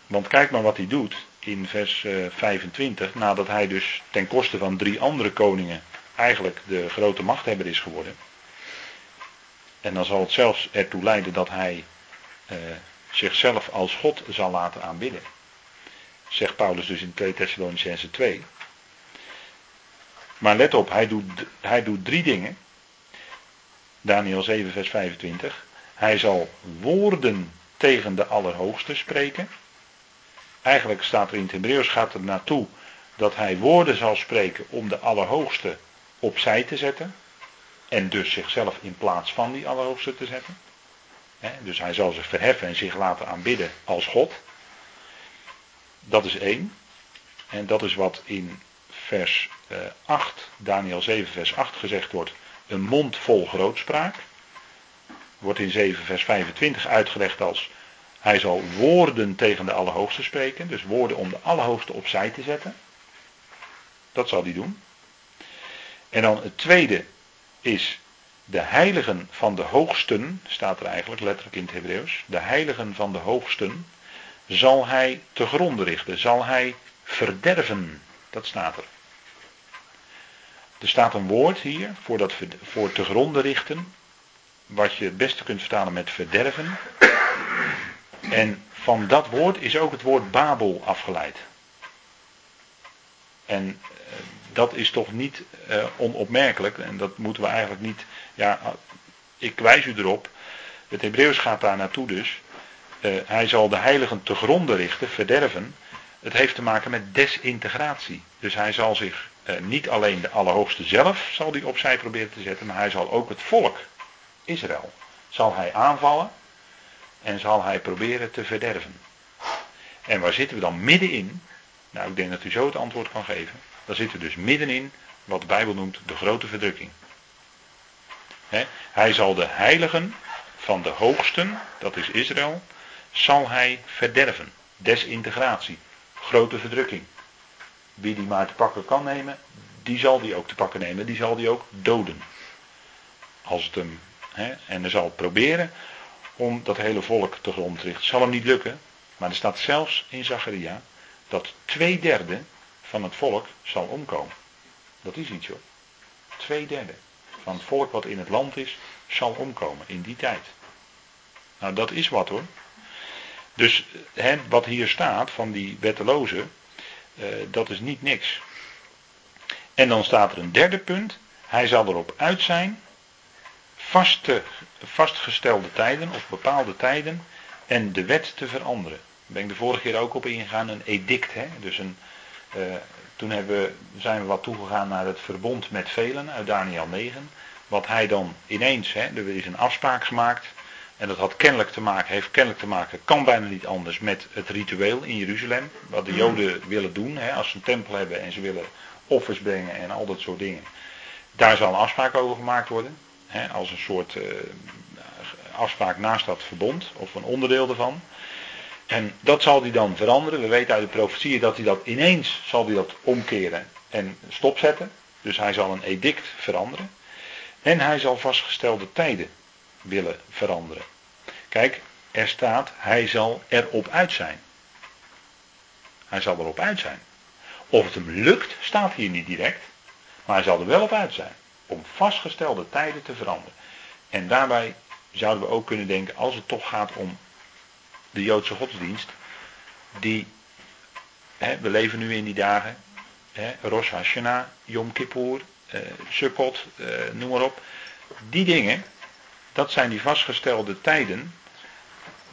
Want kijk maar wat hij doet in vers 25, eh, nadat hij dus ten koste van drie andere koningen eigenlijk de grote machthebber is geworden. En dan zal het zelfs ertoe leiden dat hij eh, zichzelf als God zal laten aanbidden. Zegt Paulus dus in 2 Thessalonicense 2. Maar let op, hij doet, hij doet drie dingen. Daniel 7, vers 25. Hij zal woorden tegen de Allerhoogste spreken. Eigenlijk staat er in het Hebreeuws gaat er naartoe dat hij woorden zal spreken om de Allerhoogste opzij te zetten. En dus zichzelf in plaats van die Allerhoogste te zetten. dus hij zal zich verheffen en zich laten aanbidden als God. Dat is één. En dat is wat in vers 8, eh, Daniel 7, vers 8 gezegd wordt. Een mond vol grootspraak. Wordt in 7, vers 25 uitgelegd als hij zal woorden tegen de Allerhoogste spreken, dus woorden om de Allerhoogste opzij te zetten. Dat zal hij doen. En dan het tweede is de heiligen van de hoogsten, staat er eigenlijk letterlijk in het Hebreeuws. De heiligen van de hoogsten zal hij te gronden richten, zal hij verderven. Dat staat er. Er staat een woord hier voor, dat, voor te gronden richten, wat je het beste kunt vertalen met verderven. En van dat woord is ook het woord Babel afgeleid. En eh, dat is toch niet uh, onopmerkelijk. En dat moeten we eigenlijk niet. Ja, ik wijs u erop. Het Hebreeuws gaat daar naartoe dus. Uh, hij zal de heiligen te gronden richten, verderven. Het heeft te maken met desintegratie. Dus hij zal zich niet alleen de Allerhoogste zelf zal die opzij proberen te zetten, maar hij zal ook het volk, Israël, zal hij aanvallen en zal hij proberen te verderven. En waar zitten we dan middenin? Nou, ik denk dat u zo het antwoord kan geven. Dan zitten we dus middenin wat de Bijbel noemt de grote verdrukking. hij zal de heiligen van de hoogsten, dat is Israël, zal hij verderven. Desintegratie, grote verdrukking. Wie die maar te pakken kan nemen, die zal die ook te pakken nemen, die zal die ook doden. Als het hem, en hij zal proberen om dat hele volk te grond te richten. Zal hem niet lukken, maar er staat zelfs in Zacharia dat twee derde van het volk zal omkomen. Dat is iets hoor. Twee derde van het volk wat in het land is, zal omkomen in die tijd. Nou, dat is wat hoor. Dus hè, wat hier staat van die wetteloze, eh, dat is niet niks. En dan staat er een derde punt. Hij zal erop uit zijn vaste, vastgestelde tijden of bepaalde tijden en de wet te veranderen. Daar ben ik de vorige keer ook op ingegaan, een edict. Hè? Dus een, uh, toen hebben, zijn we wat toegegaan naar het verbond met velen uit Daniel 9. Wat hij dan ineens, hè, er is een afspraak gemaakt. En dat had kennelijk te maken, heeft kennelijk te maken, kan bijna niet anders met het ritueel in Jeruzalem. Wat de Joden willen doen, hè, als ze een tempel hebben en ze willen offers brengen en al dat soort dingen. Daar zal een afspraak over gemaakt worden als een soort uh, afspraak naast dat verbond, of een onderdeel ervan. En dat zal hij dan veranderen. We weten uit de profetieën dat hij dat ineens zal hij dat omkeren en stopzetten. Dus hij zal een edict veranderen. En hij zal vastgestelde tijden willen veranderen. Kijk, er staat, hij zal erop uit zijn. Hij zal erop uit zijn. Of het hem lukt, staat hier niet direct. Maar hij zal er wel op uit zijn om vastgestelde tijden te veranderen. En daarbij zouden we ook kunnen denken, als het toch gaat om de Joodse godsdienst, die we leven nu in die dagen. He, Rosh Hashanah, Yom Kippur, uh, Sukkot, uh, noem maar op. Die dingen, dat zijn die vastgestelde tijden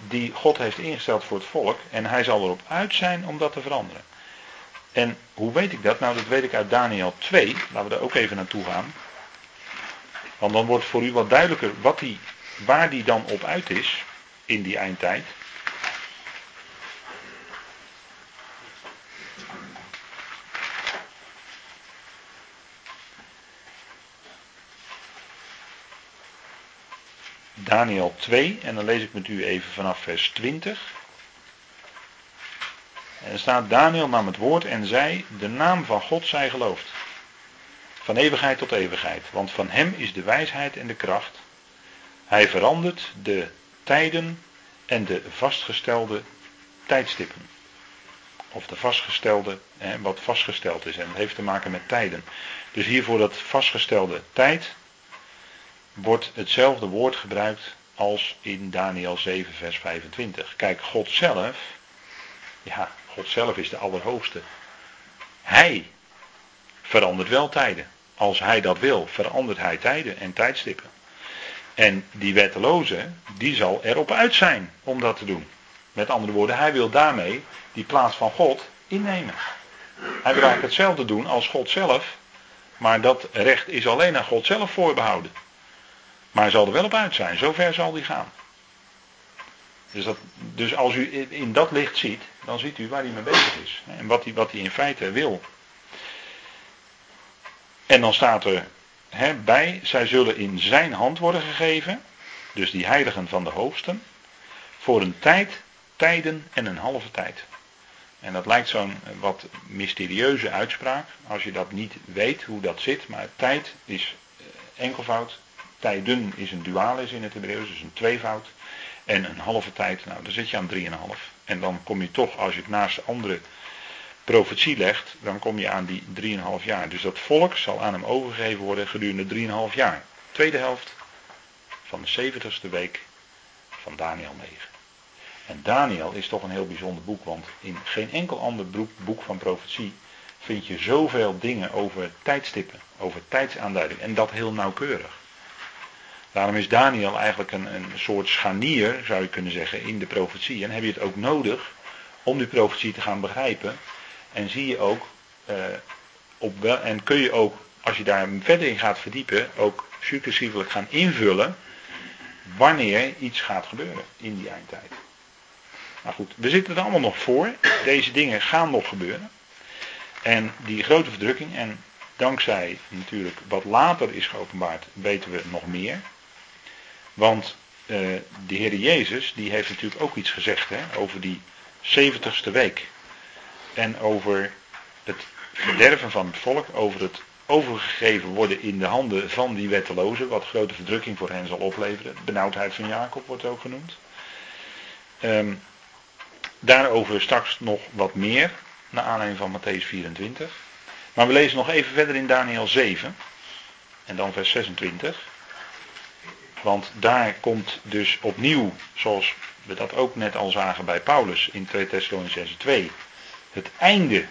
die God heeft ingesteld voor het volk. En hij zal erop uit zijn om dat te veranderen. En hoe weet ik dat? Nou, dat weet ik uit Daniel 2. Laten we daar ook even naartoe gaan. Want dan wordt voor u wat duidelijker wat die, waar die dan op uit is in die eindtijd. Daniel 2 en dan lees ik met u even vanaf vers 20. En er staat Daniel nam het woord en zei, de naam van God zij geloofd. Van eeuwigheid tot eeuwigheid, want van hem is de wijsheid en de kracht. Hij verandert de tijden en de vastgestelde tijdstippen. Of de vastgestelde, hè, wat vastgesteld is. En dat heeft te maken met tijden. Dus hier voor dat vastgestelde tijd wordt hetzelfde woord gebruikt als in Daniel 7, vers 25. Kijk, God zelf, ja, God zelf is de Allerhoogste. Hij verandert wel tijden. Als hij dat wil, verandert hij tijden en tijdstippen. En die wetteloze, die zal erop uit zijn om dat te doen. Met andere woorden, hij wil daarmee die plaats van God innemen. Hij wil eigenlijk hetzelfde doen als God zelf, maar dat recht is alleen aan God zelf voorbehouden. Maar hij zal er wel op uit zijn, zover zal hij gaan. Dus, dat, dus als u in dat licht ziet, dan ziet u waar hij mee bezig is. En wat hij, wat hij in feite wil. En dan staat er hè, bij, zij zullen in zijn hand worden gegeven. Dus die heiligen van de hoogsten. Voor een tijd, tijden en een halve tijd. En dat lijkt zo'n wat mysterieuze uitspraak. Als je dat niet weet hoe dat zit. Maar tijd is eh, enkelvoud. Tijden is een dualis in het Hebreeuws, dus een tweevoud. En een halve tijd, nou dan zit je aan 3,5. En dan kom je toch, als je het naast de andere profetie legt, dan kom je aan die 3,5 jaar. Dus dat volk zal aan hem overgegeven worden gedurende 3,5 jaar. Tweede helft van de 70ste week van Daniel 9. En Daniel is toch een heel bijzonder boek, want in geen enkel ander boek van profetie vind je zoveel dingen over tijdstippen, over tijdsaanduiding. En dat heel nauwkeurig. Daarom is Daniel eigenlijk een, een soort scharnier, zou je kunnen zeggen, in de profetie. En heb je het ook nodig om die profetie te gaan begrijpen. En zie je ook, uh, op wel, en kun je ook, als je daar verder in gaat verdiepen, ook successievelijk gaan invullen wanneer iets gaat gebeuren in die eindtijd. Nou goed, we zitten er allemaal nog voor. Deze dingen gaan nog gebeuren. En die grote verdrukking, en dankzij natuurlijk wat later is geopenbaard, weten we nog meer. Want uh, de Heer Jezus, die heeft natuurlijk ook iets gezegd hè, over die 70ste week. En over het verderven van het volk, over het overgegeven worden in de handen van die wettelozen, wat grote verdrukking voor hen zal opleveren. Benauwdheid van Jacob wordt ook genoemd. Um, daarover straks nog wat meer, naar aanleiding van Matthäus 24. Maar we lezen nog even verder in Daniel 7, en dan vers 26. Want daar komt dus opnieuw, zoals we dat ook net al zagen bij Paulus in 2 Thessalonicenzen 2, het einde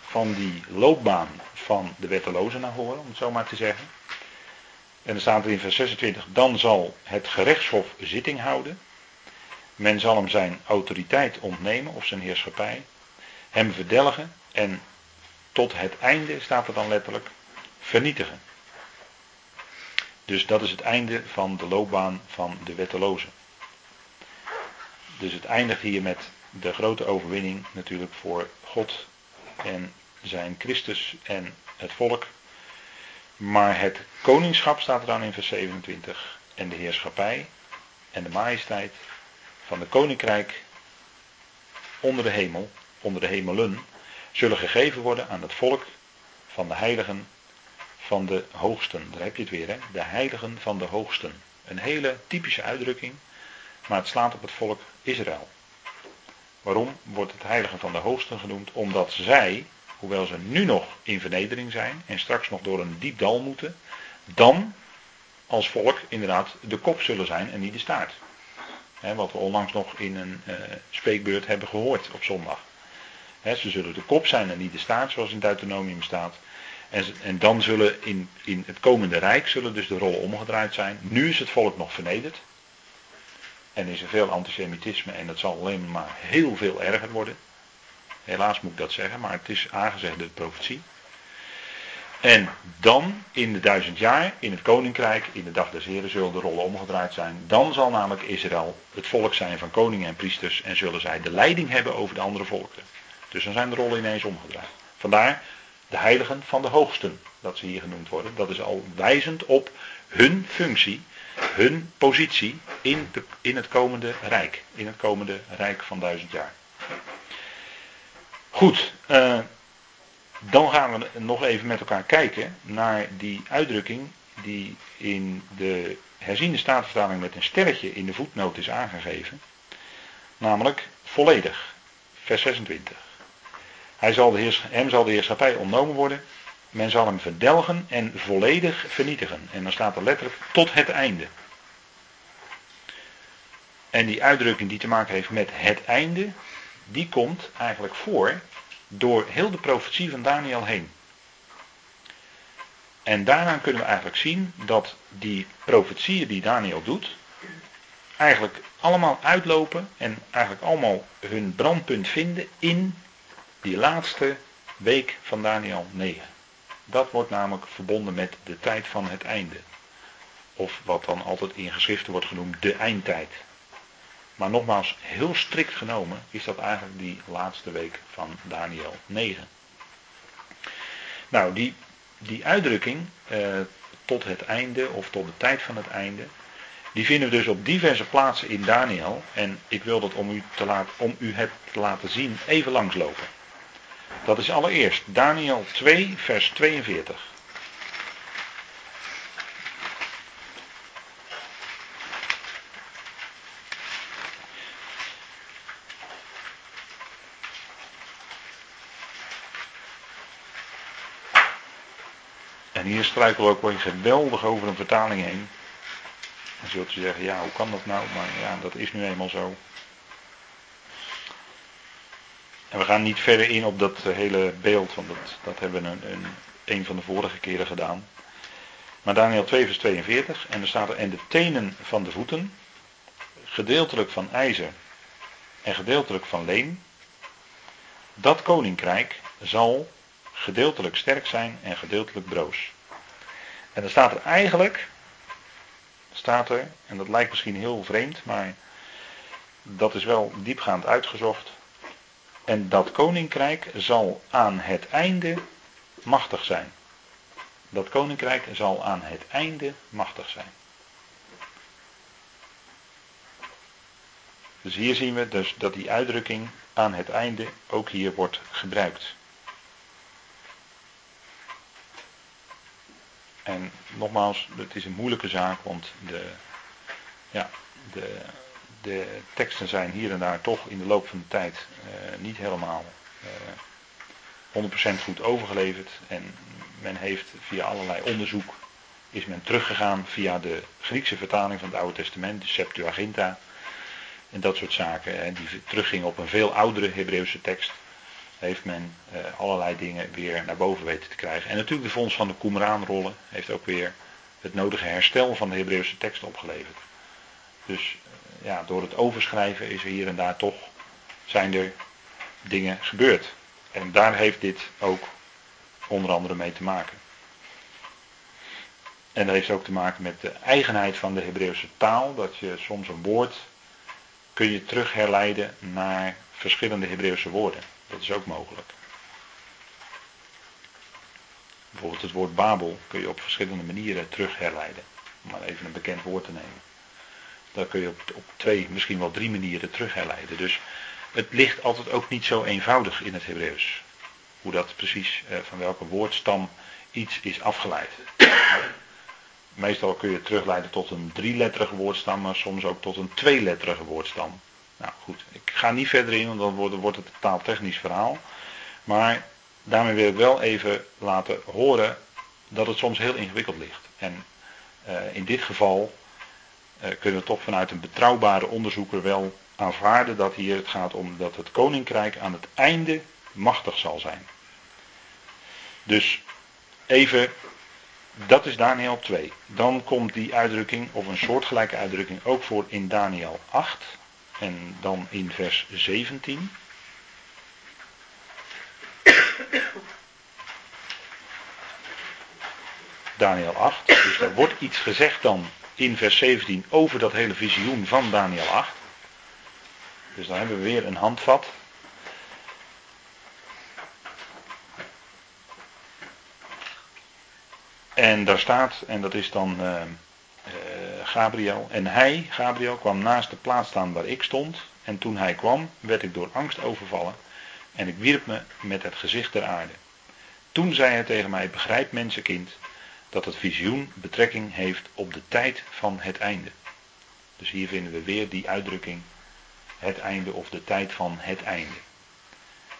van die loopbaan van de wettelozen naar voren, om het zo maar te zeggen. En dan staat er in vers 26, dan zal het gerechtshof zitting houden. Men zal hem zijn autoriteit ontnemen of zijn heerschappij, hem verdelgen en tot het einde, staat er dan letterlijk, vernietigen. Dus dat is het einde van de loopbaan van de wettelozen. Dus het eindigt hier met de grote overwinning natuurlijk voor God en zijn Christus en het volk. Maar het koningschap staat er dan in vers 27 en de heerschappij en de majesteit van de koninkrijk onder de hemel, onder de hemelen, zullen gegeven worden aan het volk van de heiligen van de hoogsten. Daar heb je het weer, hè? De heiligen van de hoogsten. Een hele typische uitdrukking, maar het slaat op het volk Israël. Waarom wordt het heiligen van de hoogsten genoemd? Omdat zij, hoewel ze nu nog in vernedering zijn en straks nog door een diep dal moeten, dan als volk inderdaad de kop zullen zijn en niet de staart. wat we onlangs nog in een uh, spreekbeurt hebben gehoord op zondag. ze zullen de kop zijn en niet de staart, zoals in Deuteronomium staat. En, dan zullen in, in het komende rijk zullen dus de rollen omgedraaid zijn. Nu is het volk nog vernederd. En is er veel antisemitisme en dat zal alleen maar heel veel erger worden. Helaas moet ik dat zeggen, maar het is aangezegd de profetie. En dan, in de duizend jaar, in het koninkrijk, in de dag des Heren, zullen de rollen omgedraaid zijn. Dan zal namelijk Israël het volk zijn van koningen en priesters en zullen zij de leiding hebben over de andere volken. Dus dan zijn de rollen ineens omgedraaid. Vandaar de heiligen van de hoogsten, dat ze hier genoemd worden. Dat is al wijzend op hun functie, hun positie in, in het komende rijk. In het komende rijk van duizend jaar. Goed, uh, dan gaan we nog even met elkaar kijken naar die uitdrukking die in de herziende staatvertaling met een sterretje in de voetnoot is aangegeven. Namelijk volledig. Vers 26. Hij zal de hem zal de heerschappij ontnomen worden. Men zal hem verdelgen en volledig vernietigen. En dan staat er letterlijk tot het einde. En die uitdrukking die te maken heeft met het einde, die komt eigenlijk voor door heel de profetie van Daniel heen. En daaraan kunnen we eigenlijk zien dat die profetieën die Daniel doet, eigenlijk allemaal uitlopen en eigenlijk allemaal hun brandpunt vinden in die laatste week van Daniel 9. Dat wordt namelijk verbonden met de tijd van het einde. Of wat dan altijd in geschriften wordt genoemd de eindtijd. Maar nogmaals, heel strikt genomen is dat eigenlijk die laatste week van Daniel 9. Nou, die, die uitdrukking eh, tot het einde of tot de tijd van het einde, die vinden we dus op diverse plaatsen in Daniel. En ik wil dat om u, te laten, om u het te laten zien even langslopen. Dat is allereerst Daniel 2, vers 42. En hier struikelen we ook wel geweldig over een vertaling heen. Dan zult u zeggen, ja, hoe kan dat nou? Maar ja, dat is nu eenmaal zo. En we gaan niet verder in op dat eh, hele beeld, want dat, dat hebben we een, een, een van de vorige keren gedaan. Maar Daniel 2 vers 42, en er staat er, en de tenen van de voeten, gedeeltelijk van ijzer en gedeeltelijk van leem, dat koninkrijk zal gedeeltelijk sterk zijn en gedeeltelijk broos. En dan staat er eigenlijk, staat er, en dat lijkt misschien heel vreemd, maar dat is wel diepgaand uitgezocht. En dat koninkrijk zal aan het einde machtig zijn. Dat koninkrijk zal aan het einde machtig zijn. Dus hier zien we dus dat die uitdrukking aan het einde ook hier wordt gebruikt. En nogmaals, het is een moeilijke zaak, want de, ja, de, de teksten zijn hier en daar toch in de loop van de tijd uh, niet helemaal uh, eh, 100% goed overgeleverd. En men heeft via allerlei onderzoek, is men teruggegaan via de Griekse vertaling van het Oude Testament, de Septuaginta. En dat soort zaken, die teruggingen op een veel oudere Hebreeuwse tekst heeft men uh, allerlei dingen weer naar boven weten te krijgen. En natuurlijk de fonds van de Qumran-rollen heeft ook weer het nodige herstel van de Hebreeuwse tekst opgeleverd. Dus ja, door het overschrijven is er hier en daar toch, zijn er dingen gebeurd. En daar heeft dit ook onder andere mee te maken. En dat heeft ook te maken met de eigenheid van de Hebreeuwse taal, dat je soms een woord kun je terug herleiden naar verschillende Hebreeuwse woorden. Dat is ook mogelijk. Bijvoorbeeld het woord Babel kun je op verschillende manieren terug herleiden. Om maar even een bekend woord te nemen. Dat kun je op, twee, misschien wel drie manieren terug herleiden. Dus het ligt altijd ook niet zo eenvoudig in het Hebreeuws. Hoe dat precies, eh, van welke woordstam iets is afgeleid. Meestal kun je het terugleiden tot een drieletterige woordstam, maar soms ook tot een tweeletterige woordstam. Nou goed, ik ga niet verder in, want dan wordt, het een taaltechnisch verhaal. Maar daarmee wil ik wel even laten horen dat het soms heel ingewikkeld ligt. En uh, in dit geval kunnen we toch vanuit een betrouwbare onderzoeker wel aanvaarden dat hier het gaat om dat het koninkrijk aan het einde machtig zal zijn. Dus even, dat is Daniel 2. Dan komt die uitdrukking, of een soortgelijke uitdrukking, ook voor in Daniel 8. En dan in vers 17. Daniel 8. Dus er wordt iets gezegd dan in vers 17 over dat hele visioen van Daniel 8. Dus dan hebben we weer een handvat. En daar staat, en dat is dan uh, uh, Gabriel. En hij, Gabriel, kwam naast de plaats staan waar ik stond. En toen hij kwam, werd ik door angst overvallen. En ik wierp me met het gezicht ter aarde. Toen zei hij tegen mij: Begrijp, mensenkind, dat het visioen betrekking heeft op de tijd van het einde. Dus hier vinden we weer die uitdrukking: het einde of de tijd van het einde.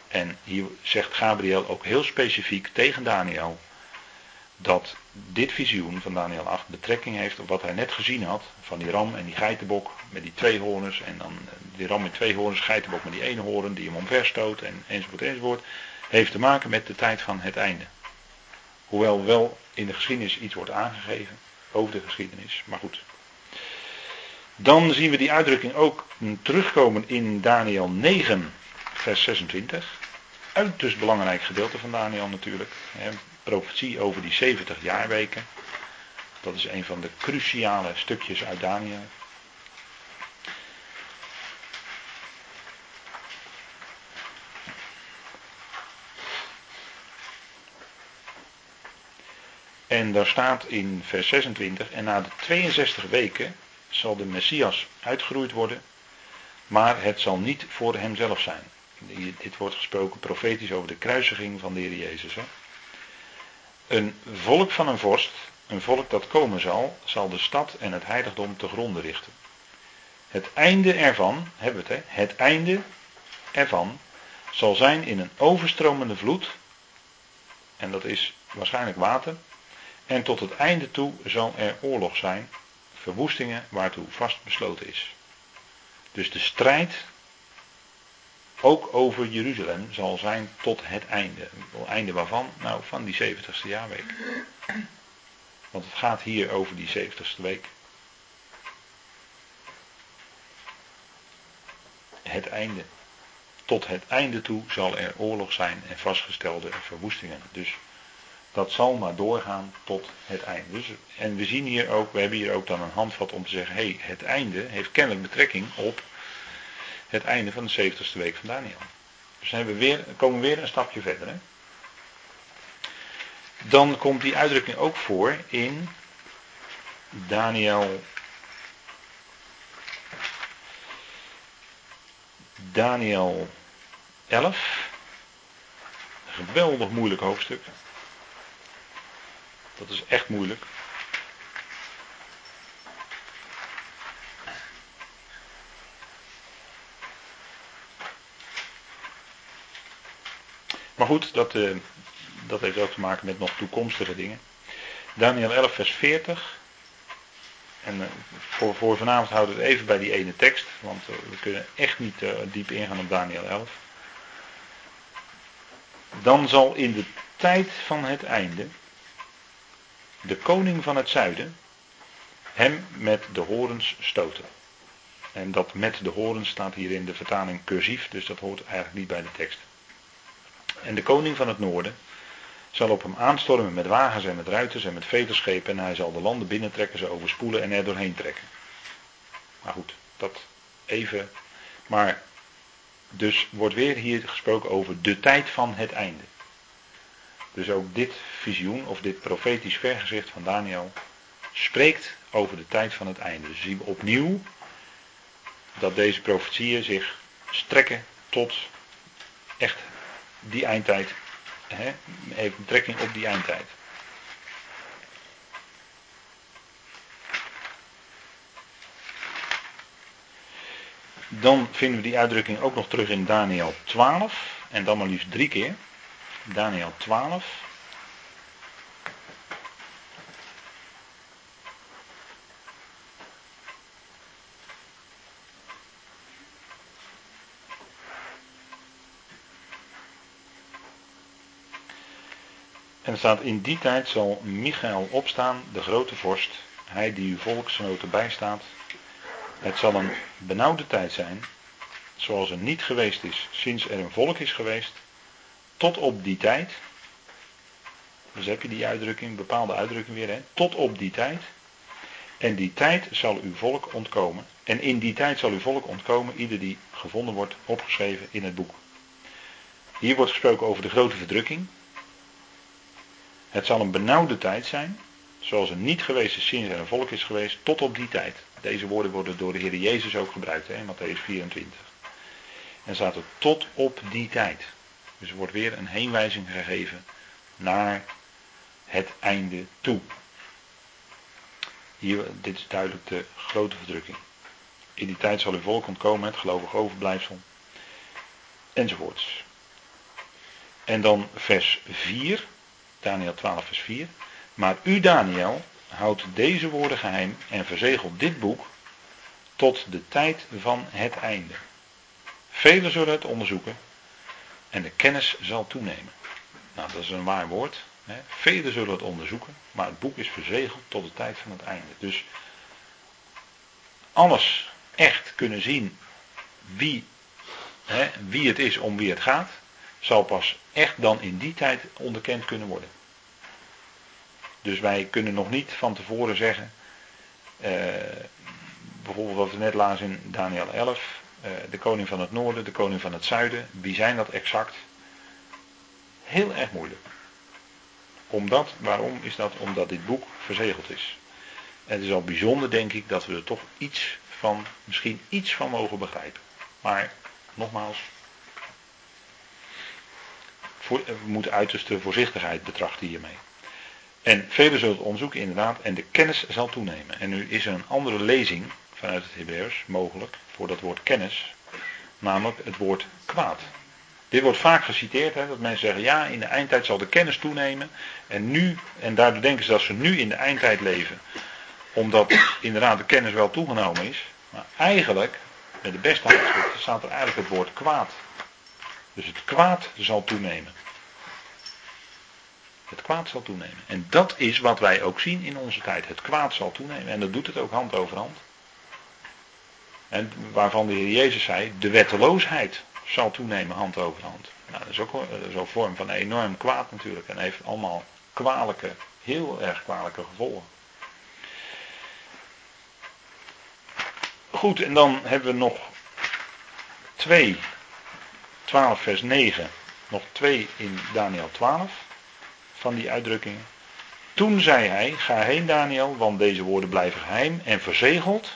En hier zegt Gabriel ook heel specifiek tegen Daniel dat dit visioen van Daniel 8 betrekking heeft op wat hij net gezien had van die ram en die geitenbok met die twee horens en dan eh, die ram met twee horens, geitenbok met die ene horen die hem omverstoot en enzovoort enzovoort, heeft te maken met de tijd van het einde. Hoewel wel in de geschiedenis iets wordt aangegeven over de geschiedenis, maar goed. Dan zien we die uitdrukking ook terugkomen in Daniel 9, vers 26. Uiterst belangrijk gedeelte van Daniel natuurlijk. profetie over die 70 jaarweken. Dat is een van de cruciale stukjes uit Daniel. En daar staat in vers 26, en na de 62 weken zal de Messias uitgeroeid worden, maar het zal niet voor hemzelf zijn. Dit wordt gesproken profetisch over de kruisiging van de Heer Jezus. Hè. Een volk van een vorst, een volk dat komen zal, zal de stad en het heiligdom te gronden richten. Het einde ervan, hebben we het hè, het einde ervan zal zijn in een overstromende vloed, en dat is waarschijnlijk water, en tot het einde toe zal er oorlog zijn, verwoestingen waartoe vast besloten is. Dus de strijd, ook over Jeruzalem, zal zijn tot het einde. Het einde waarvan? Nou, van die 70ste jaarweek. Want het gaat hier over die 70ste week. Het einde. Tot het einde toe zal er oorlog zijn en vastgestelde verwoestingen. Dus dat zal maar doorgaan tot het einde. Dus, en we zien hier ook, we hebben hier ook dan een handvat om te zeggen, hé, hey, het einde heeft kennelijk betrekking op het einde van de 70ste week van Daniel. Dus we weer, komen we weer een stapje verder. Hè? Dan komt die uitdrukking ook voor in Daniel. Daniel 11. Een geweldig moeilijk hoofdstuk. Dat is echt moeilijk. Maar goed, dat, uh, dat heeft ook te maken met nog toekomstige dingen. Daniel 11, vers 40. En uh, voor, vanavond houden we het even bij die ene tekst, want uh, we kunnen echt niet diep ingaan op Daniel 11. Dan zal in de tijd van het einde de koning van het zuiden hem met de horens stoten. En dat met de horens staat hier in de vertaling cursief, dus dat hoort eigenlijk niet bij de tekst. En de koning van het noorden zal op hem aanstormen met wagens en met ruiters en met veterschepen en hij zal de landen binnentrekken, ze overspoelen en er doorheen trekken. Maar goed, dat even. Maar dus wordt weer hier gesproken over de tijd van het einde. Dus ook dit visioen of dit profetisch vergezicht van Daniel spreekt over de tijd van het einde. Dus zien we opnieuw dat deze profetieën zich strekken tot echt die eindtijd. Hè, heeft betrekking op die eindtijd. Dan vinden we die uitdrukking ook nog terug in Daniel 12. En dan maar liefst drie keer. Daniel 12. Staat, in die tijd zal Michael opstaan, de grote vorst, hij die uw volksgenoten bijstaat. Het zal een benauwde tijd zijn, zoals er niet geweest is sinds er een volk is geweest, tot op die tijd. Dus heb je die uitdrukking, bepaalde uitdrukking weer, hè? tot op die tijd. En die tijd zal uw volk ontkomen. En in die tijd zal uw volk ontkomen, ieder die gevonden wordt, opgeschreven in het boek. Hier wordt gesproken over de grote verdrukking. Het zal een benauwde tijd zijn, zoals er niet geweest is sinds er een volk is geweest, tot op die tijd. Deze woorden worden door de Heer Jezus ook gebruikt hè, in Matthäus 24. En staat er tot op die tijd. Dus er wordt weer een heenwijzing gegeven naar het einde toe. Hier, dit is duidelijk de grote verdrukking. In die tijd zal uw volk ontkomen, het gelovig overblijfsel. Enzovoorts. En dan vers 4, Daniel 12, vers 4. Maar u, Daniel, houdt deze woorden geheim en verzegelt dit boek tot de tijd van het einde. Velen zullen het onderzoeken en de kennis zal toenemen. Nou, dat is een waar woord. Hè. Velen zullen het onderzoeken, maar het boek is verzegeld tot de tijd van het einde. Dus alles echt kunnen zien wie, hè, wie het is om wie het gaat, zal pas echt dan in die tijd onderkend kunnen worden. Dus wij kunnen nog niet van tevoren zeggen, eh, bijvoorbeeld wat we net lazen in Daniel 11, eh, de koning van het noorden, de koning van het zuiden, wie zijn dat exact? Heel erg moeilijk. Omdat, waarom is dat? Omdat dit boek verzegeld is. En het is al bijzonder, denk ik, dat we er toch iets van, misschien iets van mogen begrijpen. Maar, nogmaals, we moeten uiterste voorzichtigheid betrachten hiermee. En velen zullen het onderzoeken inderdaad en de kennis zal toenemen. En nu is er een andere lezing vanuit het Hebreeuws mogelijk voor dat woord kennis, namelijk het woord kwaad. Dit wordt vaak geciteerd, hè, dat mensen zeggen, ja, in de eindtijd zal de kennis toenemen. En nu, en daardoor denken ze dat ze nu in de eindtijd leven, omdat inderdaad de kennis wel toegenomen is. Maar eigenlijk, met de beste handschrift, staat er eigenlijk het woord kwaad. Dus het kwaad zal toenemen. Het kwaad zal toenemen. En dat is wat wij ook zien in onze tijd. Het kwaad zal toenemen. En dat doet het ook hand over hand. En waarvan de Heer Jezus zei, de wetteloosheid zal toenemen hand over hand. Nou, dat is ook zo'n vorm van enorm kwaad natuurlijk. En heeft allemaal kwalijke, heel erg kwalijke gevolgen. Goed, en dan hebben we nog twee, 12 vers 9, nog twee in Daniel 12 van die uitdrukkingen. Toen zei hij, ga heen Daniel, want deze woorden blijven geheim en verzegeld,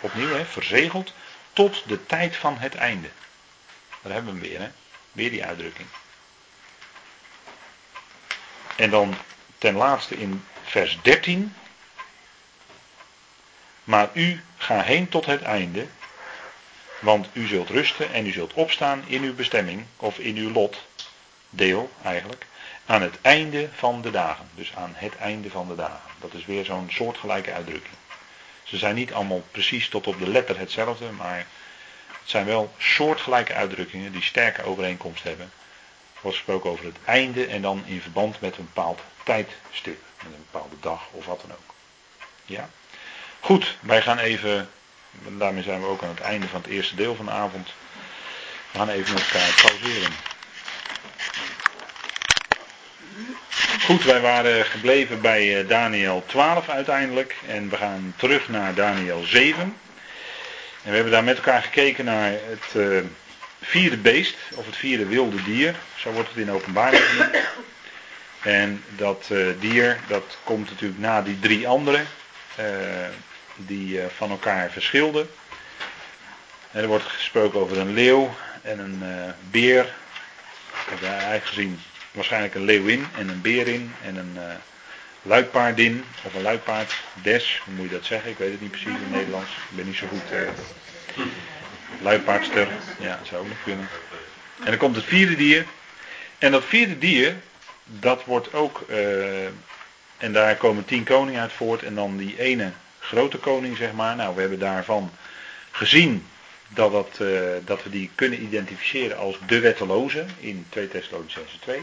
opnieuw hè, verzegeld, tot de tijd van het einde. Daar hebben we hem weer, hè? weer die uitdrukking. En dan ten laatste in vers 13. Maar u ga heen tot het einde, want u zult rusten en u zult opstaan in uw bestemming, of in uw lot, deel eigenlijk, aan het einde van de dagen. Dus aan het einde van de dagen. Dat is weer zo'n soortgelijke uitdrukking. Ze zijn niet allemaal precies tot op de letter hetzelfde, maar het zijn wel soortgelijke uitdrukkingen die sterke overeenkomst hebben. Er wordt gesproken over het einde en dan in verband met een bepaald tijdstip. Met een bepaalde dag of wat dan ook. Ja? Goed, wij gaan even, daarmee zijn we ook aan het einde van het eerste deel van de avond. We gaan even met elkaar pauzeren. Goed, wij waren gebleven bij eh, Daniel 12 uiteindelijk. En we gaan terug naar Daniel 7. En we hebben daar met elkaar gekeken naar het uh, vierde beest, of het vierde wilde dier. Zo wordt het in openbaring. En dat uh, dier, dat komt natuurlijk na die drie andere, die van elkaar verschilden. En er wordt gesproken over een leeuw en een beer. Ik heb eigenlijk gezien waarschijnlijk een leeuwin en een berin en een luipaardin of een luipaarddes, hoe moet je dat zeggen? Ik weet het niet precies in het Nederlands. Ik ben niet zo goed. Uh, luipaardster, ja, zou ook nog kunnen. En dan komt het vierde dier. En dat vierde dier, dat wordt ook, en daar komen tien koningen uit voort. En dan die ene grote koning, zeg maar. Nou, we hebben daarvan gezien dat, dat, uh, dat we die kunnen identificeren als de wetteloze in 2 Thessalonicense 2.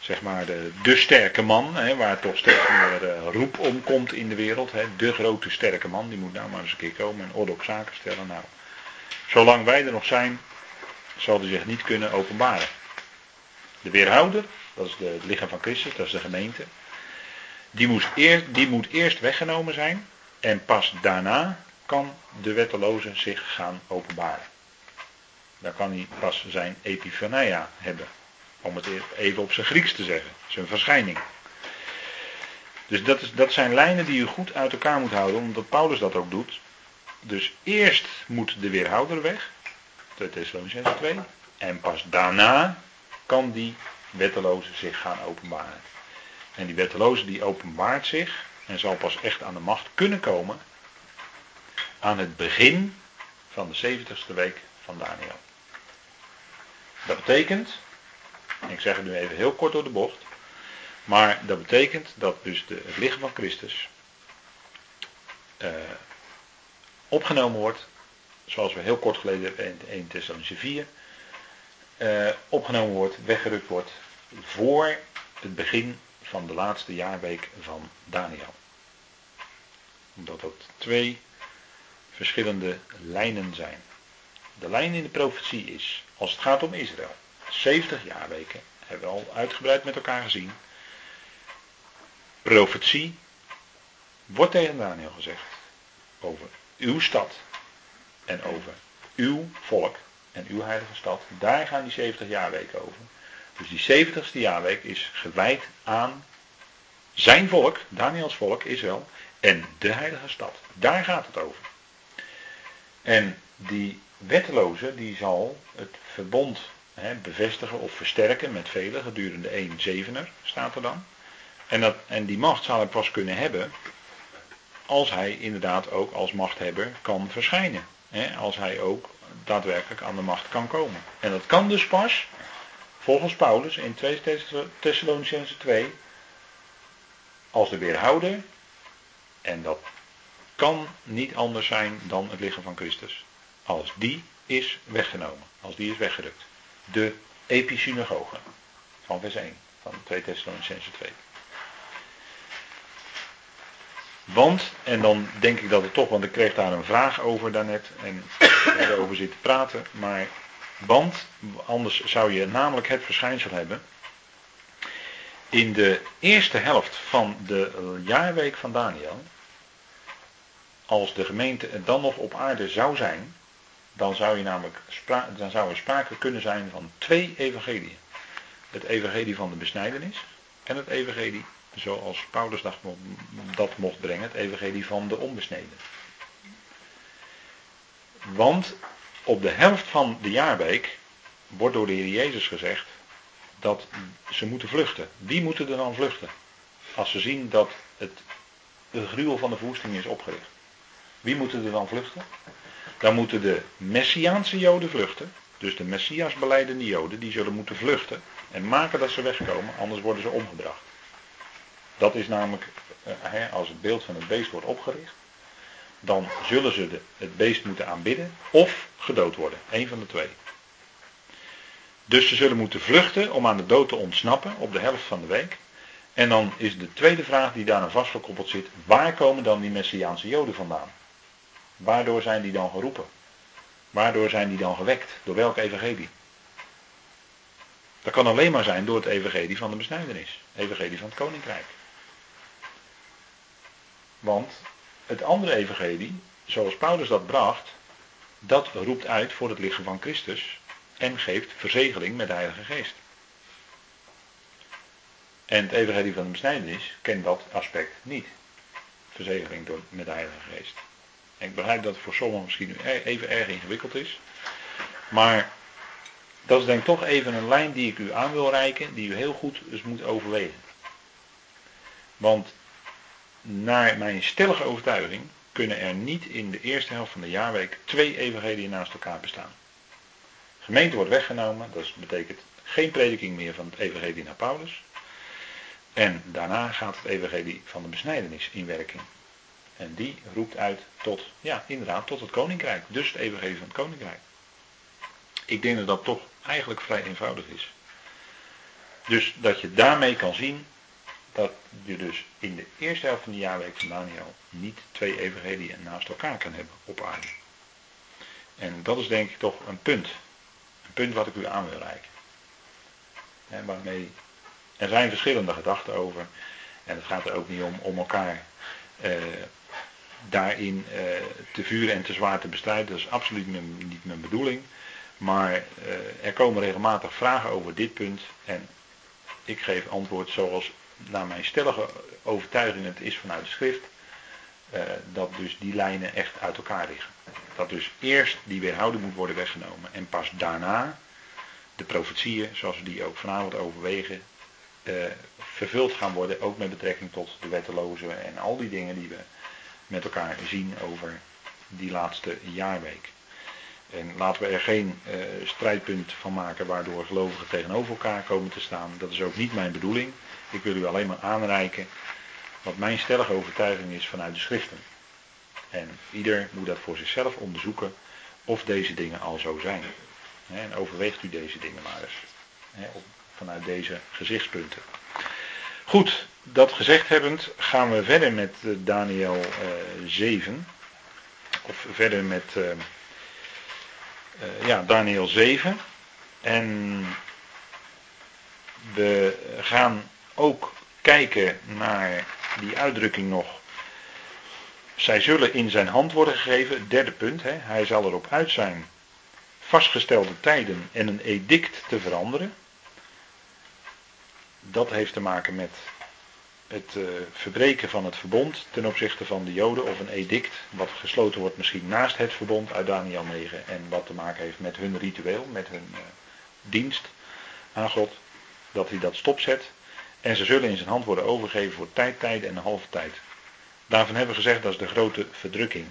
zeg maar de, de sterke man, hè, waar toch steeds meer uh, roep om komt in de wereld. Hè, de grote sterke man, die moet nou maar eens een keer komen en orde op zaken stellen. Nou, zolang wij er nog zijn, zal hij zich niet kunnen openbaren. De weerhouder, dat is de, het lichaam van Christus, dat is de gemeente. Die, moest eerst, die moet eerst weggenomen zijn en pas daarna kan de wetteloze zich gaan openbaren. Dan kan hij pas zijn epifania hebben. Om het even op zijn Grieks te zeggen. Zijn verschijning. Dus dat, is, dat zijn lijnen die u goed uit elkaar moet houden, omdat Paulus dat ook doet. Dus eerst moet de weerhouder weg. 2 Thessalonians 2. En pas daarna kan die wetteloze zich gaan openbaren. En die wetteloze die openbaart zich en zal pas echt aan de macht kunnen komen aan het begin van de 70ste week van Daniel. Dat betekent, ik zeg het nu even heel kort door de bocht, maar dat betekent dat dus de, het lichaam van Christus uh, opgenomen wordt, zoals we heel kort geleden in 1 Thessalonische 4, uh, opgenomen wordt, weggerukt wordt voor het begin van de laatste jaarweek van Daniel. Omdat dat twee verschillende lijnen zijn. De lijn in de profetie is, als het gaat om Israël, 70 jaarweken, hebben we al uitgebreid met elkaar gezien. Profetie wordt tegen Daniel gezegd over uw stad en over uw volk en uw heilige stad. Daar gaan die 70 jaarweken over. Dus die 70ste jaarweek is gewijd aan zijn volk, Daniels volk, Israël, en de heilige stad. Daar gaat het over. En die wetteloze die zal het verbond hè, bevestigen of versterken met velen gedurende 1 zevener, staat er dan. En, dat, en die macht zal hij pas kunnen hebben als hij inderdaad ook als machthebber kan verschijnen. Hè, als hij ook daadwerkelijk aan de macht kan komen. En dat kan dus pas, volgens Paulus in 2 Thessalonicense 2, als de weerhouder, en dat kan niet anders zijn dan het lichaam van Christus. Als die is weggenomen, als die is weggerukt. De episynagoge van vers 1 van 2 Thessalonicense 2. Want, en dan denk ik dat het toch, want ik kreeg daar een vraag over daarnet en erover zitten praten, maar want, anders zou je namelijk het verschijnsel hebben. In de eerste helft van de jaarweek van Daniel, als de gemeente dan nog op aarde zou zijn, dan zou, je namelijk dan zou er sprake kunnen zijn van twee evangeliën. Het evangelie van de besnijdenis en het evangelie, zoals Paulus dat mocht brengen, het evangelie van de onbesneden. Want op de helft van de jaarweek wordt door de Heer Jezus gezegd dat ze moeten vluchten. Wie moeten er dan vluchten? Als ze zien dat het de gruwel van de verwoesting is opgericht. Wie moeten er dan vluchten? Dan moeten de Messiaanse Joden vluchten. Dus de Messias beleidende Joden, die zullen moeten vluchten. En maken dat ze wegkomen, anders worden ze omgebracht. Dat is namelijk, eh, als het beeld van het beest wordt opgericht, dan zullen ze de, het beest moeten aanbidden of gedood worden. Een van de twee. Dus ze zullen moeten vluchten om aan de dood te ontsnappen op de helft van de week. En dan is de tweede vraag die daar aan vastgekoppeld zit: waar komen dan die Messiaanse Joden vandaan? Waardoor zijn die dan geroepen? Waardoor zijn die dan gewekt? Door welk evangelie? Dat kan alleen maar zijn door het evangelie van de besnijdenis. Evangelie van het koninkrijk. Want het andere evangelie, zoals Paulus dat bracht, dat roept uit voor het lichaam van Christus en geeft verzegeling met de Heilige Geest. En het evangelie van de besnijdenis kent dat aspect niet. Verzegeling door, met de Heilige Geest. Ik begrijp dat het voor sommigen misschien e- even erg ingewikkeld is. Maar dat is denk ik toch even een lijn die ik u aan wil reiken, die u heel goed dus moet overwegen. Want naar mijn stellige overtuiging kunnen er niet in de eerste helft van de jaarweek twee evangeliën naast elkaar bestaan. Gemeente wordt weggenomen, dat betekent geen prediking meer van het evangelie naar Paulus. En daarna gaat het evangelie van de besnijdenis in werking. En die roept uit tot, ja, inderdaad, tot het koninkrijk. Dus het evangelie van het koninkrijk. Ik denk dat dat toch eigenlijk vrij eenvoudig is. Dus dat je daarmee kan zien dat je dus in de eerste helft van de jaarweek van Daniel niet twee evangeliën naast elkaar kan hebben op aarde. En dat is denk ik toch een punt. Een punt wat ik u aan wil reiken. En waarmee er zijn verschillende gedachten over. En het gaat er ook niet om om elkaar eh, daarin eh, te vuren en te zwaar te bestrijden. Dat is absoluut niet mijn bedoeling. Maar eh, er komen regelmatig vragen over dit punt. En ik geef antwoord zoals naar mijn stellige overtuiging het is vanuit de schrift. Eh, dat dus die lijnen echt uit elkaar liggen. Dat dus eerst die weerhouding moet worden weggenomen. En pas daarna de profetieën, zoals we die ook vanavond overwegen, uh, vervuld gaan worden. Ook met betrekking tot de wetteloze en al die dingen die we met elkaar zien over die laatste jaarweek. En laten we er geen uh, strijdpunt van maken waardoor gelovigen tegenover elkaar komen te staan. Dat is ook niet mijn bedoeling. Ik wil u alleen maar aanreiken wat mijn stellige overtuiging is vanuit de schriften. En ieder moet dat voor zichzelf onderzoeken of deze dingen al zo zijn. En overweegt u deze dingen maar eens. Vanuit deze gezichtspunten. Goed, dat gezegd hebbend gaan we verder met eh, Daniel uh, 7. Of verder met uh, ja, Daniel 7. En we gaan ook kijken naar die uitdrukking nog. Zij zullen in zijn hand worden gegeven. Derde punt. Hè, hij zal erop uit zijn vastgestelde tijden en een edict te veranderen. Dat heeft te maken met het uh, verbreken van het verbond ten opzichte van de Joden of een edict wat gesloten wordt misschien naast het verbond uit Daniel 9 en wat te maken heeft met hun ritueel, met hun uh, dienst aan God, dat hij dat stopzet en ze zullen in zijn hand worden overgegeven voor tijd, tijden en een halve tijd. Daarvan hebben we gezegd dat is de grote verdrukking.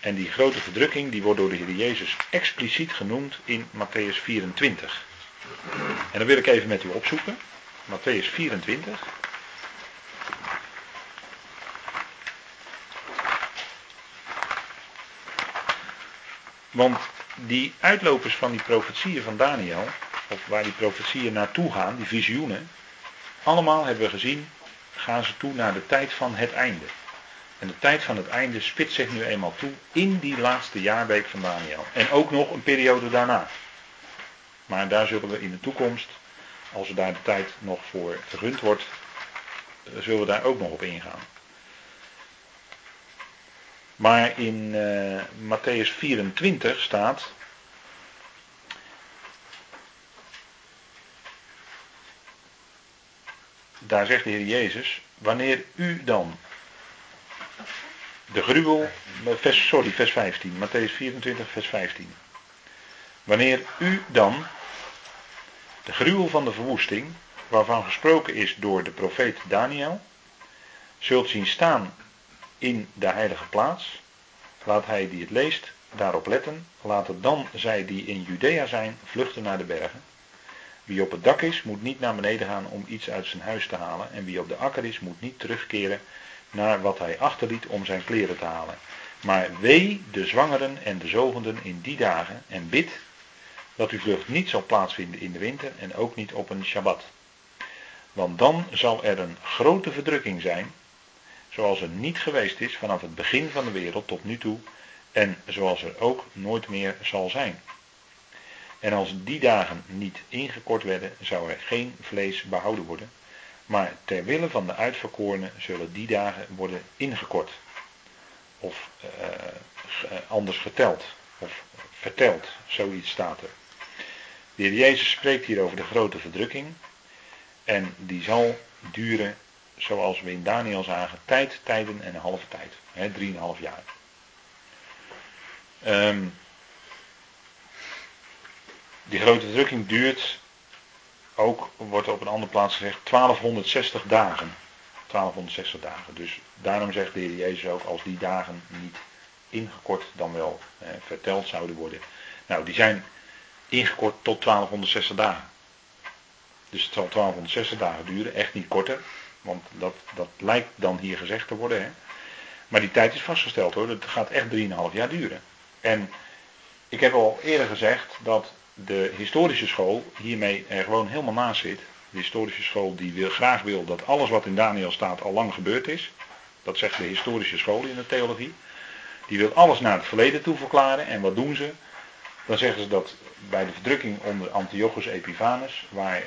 En die grote verdrukking die wordt door de Heer Jezus expliciet genoemd in Matthäus 24. En dan wil ik even met u opzoeken. Matthäus 24. Want die uitlopers van die profetieën van Daniel, of waar die profetieën naartoe gaan, die visioenen, allemaal hebben we gezien, gaan ze toe naar de tijd van het einde. En de tijd van het einde spitst zich nu eenmaal toe in die laatste jaarweek van Daniel. En ook nog een periode daarna. Maar daar zullen we in de toekomst, als er daar de tijd nog voor vergund wordt, eh, zullen we daar ook nog op ingaan. Maar in uh, Matthäus 24 staat. Daar zegt de Heer Jezus: Wanneer u dan de gruwel, vers, sorry, vers 15, Matthäus 24, vers 15. Wanneer u dan de gruwel van de verwoesting, waarvan gesproken is door de profeet Daniel, zult zien staan in de heilige plaats, laat hij die het leest daarop letten, laten dan zij die in Judea zijn vluchten naar de bergen. Wie op het dak is, moet niet naar beneden gaan om iets uit zijn huis te halen, en wie op de akker is, moet niet terugkeren naar wat hij achterliet om zijn kleren te halen. Maar wee de zwangeren en de zogenden in die dagen en bid dat uw vlucht niet zal plaatsvinden in de winter en ook niet op een Shabbat. Want dan zal er een grote verdrukking zijn, zoals er niet geweest is vanaf het begin van de wereld tot nu toe en zoals er ook nooit meer zal zijn. En als die dagen niet ingekort werden, zou er geen vlees behouden worden, maar ter wille van de uitverkorenen zullen die dagen worden ingekort. Of uh, anders geteld. Of verteld. Zoiets staat er. De heer Jezus spreekt hier over de grote verdrukking. En die zal duren, zoals we in Daniel zagen, tijd, tijden en een halve tijd. He, drieënhalf jaar. Um, die grote verdrukking duurt ook wordt op een andere plaats gezegd 1260 dagen. 1260 dagen. Dus daarom zegt de Heer Jezus ook als die dagen niet ingekort dan wel eh, verteld zouden worden. Nou, die zijn ingekort tot 1260 dagen. Dus het zal 1260 dagen duren, echt niet korter. Want dat, dat lijkt dan hier gezegd te worden. Hè? Maar die tijd is vastgesteld hoor. Dat gaat echt 3,5 jaar duren. En ik heb al eerder gezegd dat de historische school hiermee er gewoon helemaal naast zit. De historische school die wil, graag wil dat alles wat in Daniel staat al lang gebeurd is. Dat zegt de historische school in de theologie. Die wil alles naar het verleden toe verklaren. En wat doen ze? Dan zeggen ze dat bij de verdrukking onder Antiochus Epiphanes, waar uh,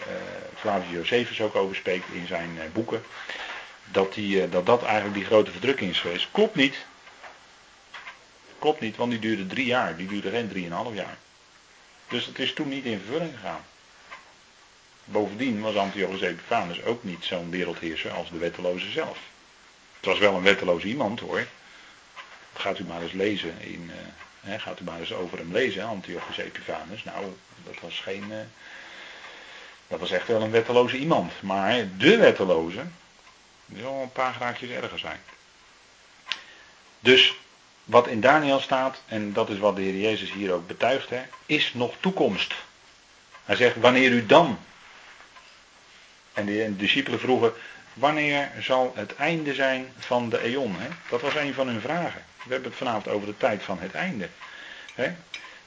Flavius Josephus ook over spreekt in zijn uh, boeken, dat, die, uh, dat dat eigenlijk die grote verdrukking is geweest. Klopt niet. Klopt niet, want die duurde drie jaar. Die duurde geen drieënhalf jaar. Dus het is toen niet in vervulling gegaan. Bovendien was Antiochus Epiphanes ook niet zo'n wereldheerser als de wetteloze zelf. Het was wel een wetteloos iemand hoor. Gaat u maar eens lezen in, He, gaat u maar eens over hem lezen, Antiochus Epiphanes. Nou, dat was geen. Uh, dat was echt wel een wetteloze iemand. Maar de wetteloze. Die zal een paar graadjes erger zijn. Dus wat in Daniel staat, en dat is wat de Heer Jezus hier ook betuigt, hè, is nog toekomst. Hij zegt, wanneer u dan. En de discipelen vroegen, wanneer zal het einde zijn van de eon? Hè? Dat was een van hun vragen. We hebben het vanavond over de tijd van het einde.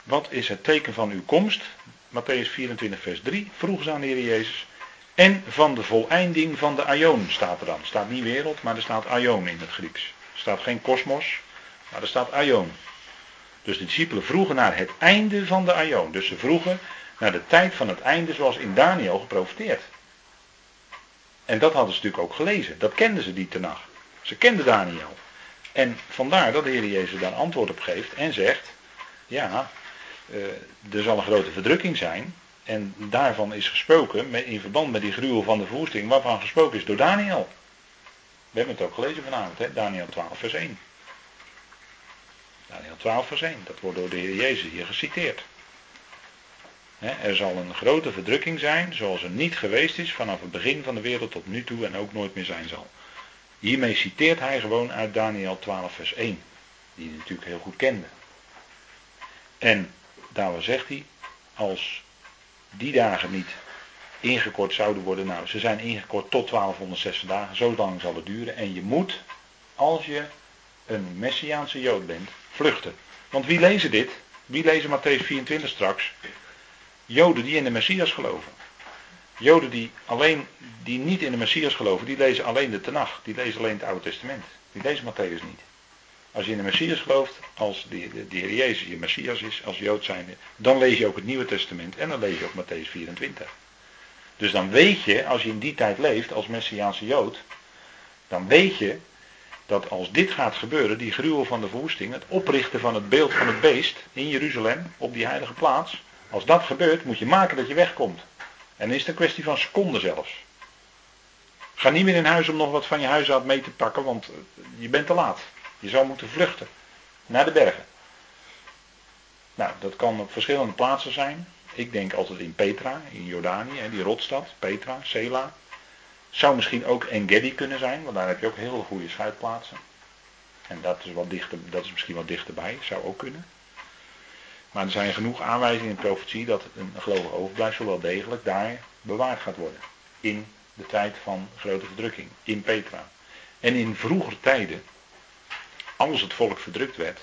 Wat is het teken van uw komst? Matthäus 24, vers 3 vroeg ze aan de Heer Jezus. En van de voleinding van de aion staat er dan. Staat niet wereld, maar er staat aion in het Grieks. Er staat geen kosmos, maar er staat aion. Dus de discipelen vroegen naar het einde van de aion. Dus ze vroegen naar de tijd van het einde zoals in Daniel geprofiteerd. En dat hadden ze natuurlijk ook gelezen. Dat kenden ze die nacht. Ze kenden Daniel. En vandaar dat de Heer Jezus daar antwoord op geeft en zegt: Ja, uh, er zal een grote verdrukking zijn. En daarvan is gesproken in verband met die gruwel van de verwoesting, waarvan gesproken is door Daniel. We hebben het ook gelezen vanavond, hè? Daniel 12, vers 1. Daniel 12, vers 1. Dat wordt door de Heer Jezus hier geciteerd. er zal een grote verdrukking zijn, zoals er niet geweest is vanaf het begin van de wereld tot nu toe en ook nooit meer zijn zal. Hiermee citeert hij gewoon uit Daniel 12, vers 1, die hij natuurlijk heel goed kende. En daar zegt hij, als die dagen niet ingekort zouden worden, nou, ze zijn ingekort tot 1260 dagen, zo lang zal het duren. En je moet, als je een Messiaanse Jood bent, vluchten. Want wie lezen dit? Wie lezen Matthäus 24 straks? Joden die in de Messias geloven. Joden die, alleen, die niet in de Messias geloven, die lezen alleen de Tenach. Die lezen alleen het Oude Testament. Die lezen Matthäus niet. Als je in de Messias gelooft, als de, de, de Heer Jezus je Messias is, als Jood zijnde, dan lees je ook het Nieuwe Testament en dan lees je ook Matthäus 24. Dus dan weet je, als je in die tijd leeft als Messiaanse Jood, dan weet je dat als dit gaat gebeuren, die gruwel van de verwoesting, het oprichten van het beeld van het beest in Jeruzalem, op die heilige plaats, als dat gebeurt, moet je maken dat je wegkomt. En dan is het een kwestie van seconden zelfs. Ga niet meer in huis om nog wat van je huishoud mee te pakken, want je bent te laat. Je zou moeten vluchten naar de bergen. Nou, dat kan op verschillende plaatsen zijn. Ik denk altijd in Petra, in Jordanië, die rotstad, Petra, Sela. Zou misschien ook Engedi kunnen zijn, want daar heb je ook heel goede schuitplaatsen. En dat is, wat dichter, dat is misschien wat dichterbij, zou ook kunnen. Maar er zijn genoeg aanwijzingen in de profetie dat een gelovige overblijfsel wel degelijk daar bewaard gaat worden. In de tijd van grote verdrukking, in Petra. En in vroegere tijden, als het volk verdrukt werd,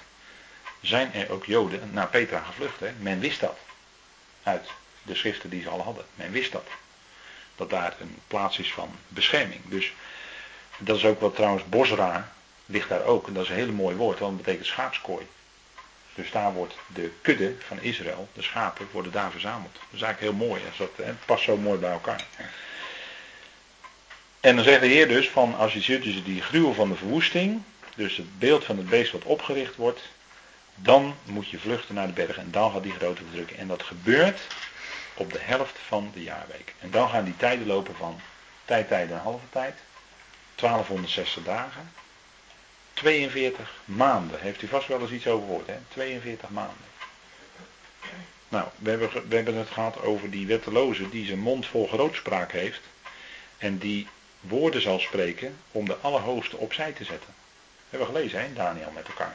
zijn er ook Joden naar Petra gevlucht. Hè? Men wist dat. Uit de schriften die ze al hadden. Men wist dat. Dat daar een plaats is van bescherming. Dus dat is ook wat trouwens Bosra ligt daar ook. En dat is een hele mooi woord, want het betekent schaapskooi. Dus daar wordt de kudde van Israël, de schapen, worden daar verzameld. Dat is eigenlijk heel mooi. Dat, het past zo mooi bij elkaar. En dan zegt de Heer dus van als je ziet dus die gruwel van de verwoesting, dus het beeld van het beest wat opgericht wordt, dan moet je vluchten naar de bergen en dan gaat die grote verdrukking. En dat gebeurt op de helft van de jaarweek. En dan gaan die tijden lopen van tijd, tijd en halve tijd, 1260 dagen, 42 maanden. Heeft u vast wel eens iets over gehoord, hè? 42 maanden. Nou, we hebben, we hebben het gehad over die wetteloze die zijn mond vol grootspraak heeft. En die woorden zal spreken om de Allerhoogste opzij te zetten. We hebben gelezen, hè, Daniel met elkaar.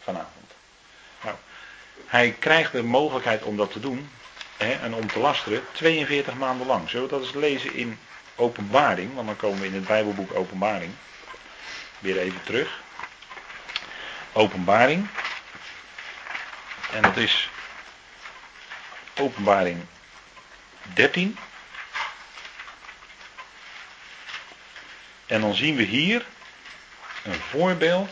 Vanavond. Nou, hij krijgt de mogelijkheid om dat te doen. En om te lasteren 42 maanden lang. Zullen we dat eens lezen in openbaring? Want dan komen we in het Bijbelboek openbaring. Weer even terug openbaring. En dat is openbaring 13. En dan zien we hier een voorbeeld.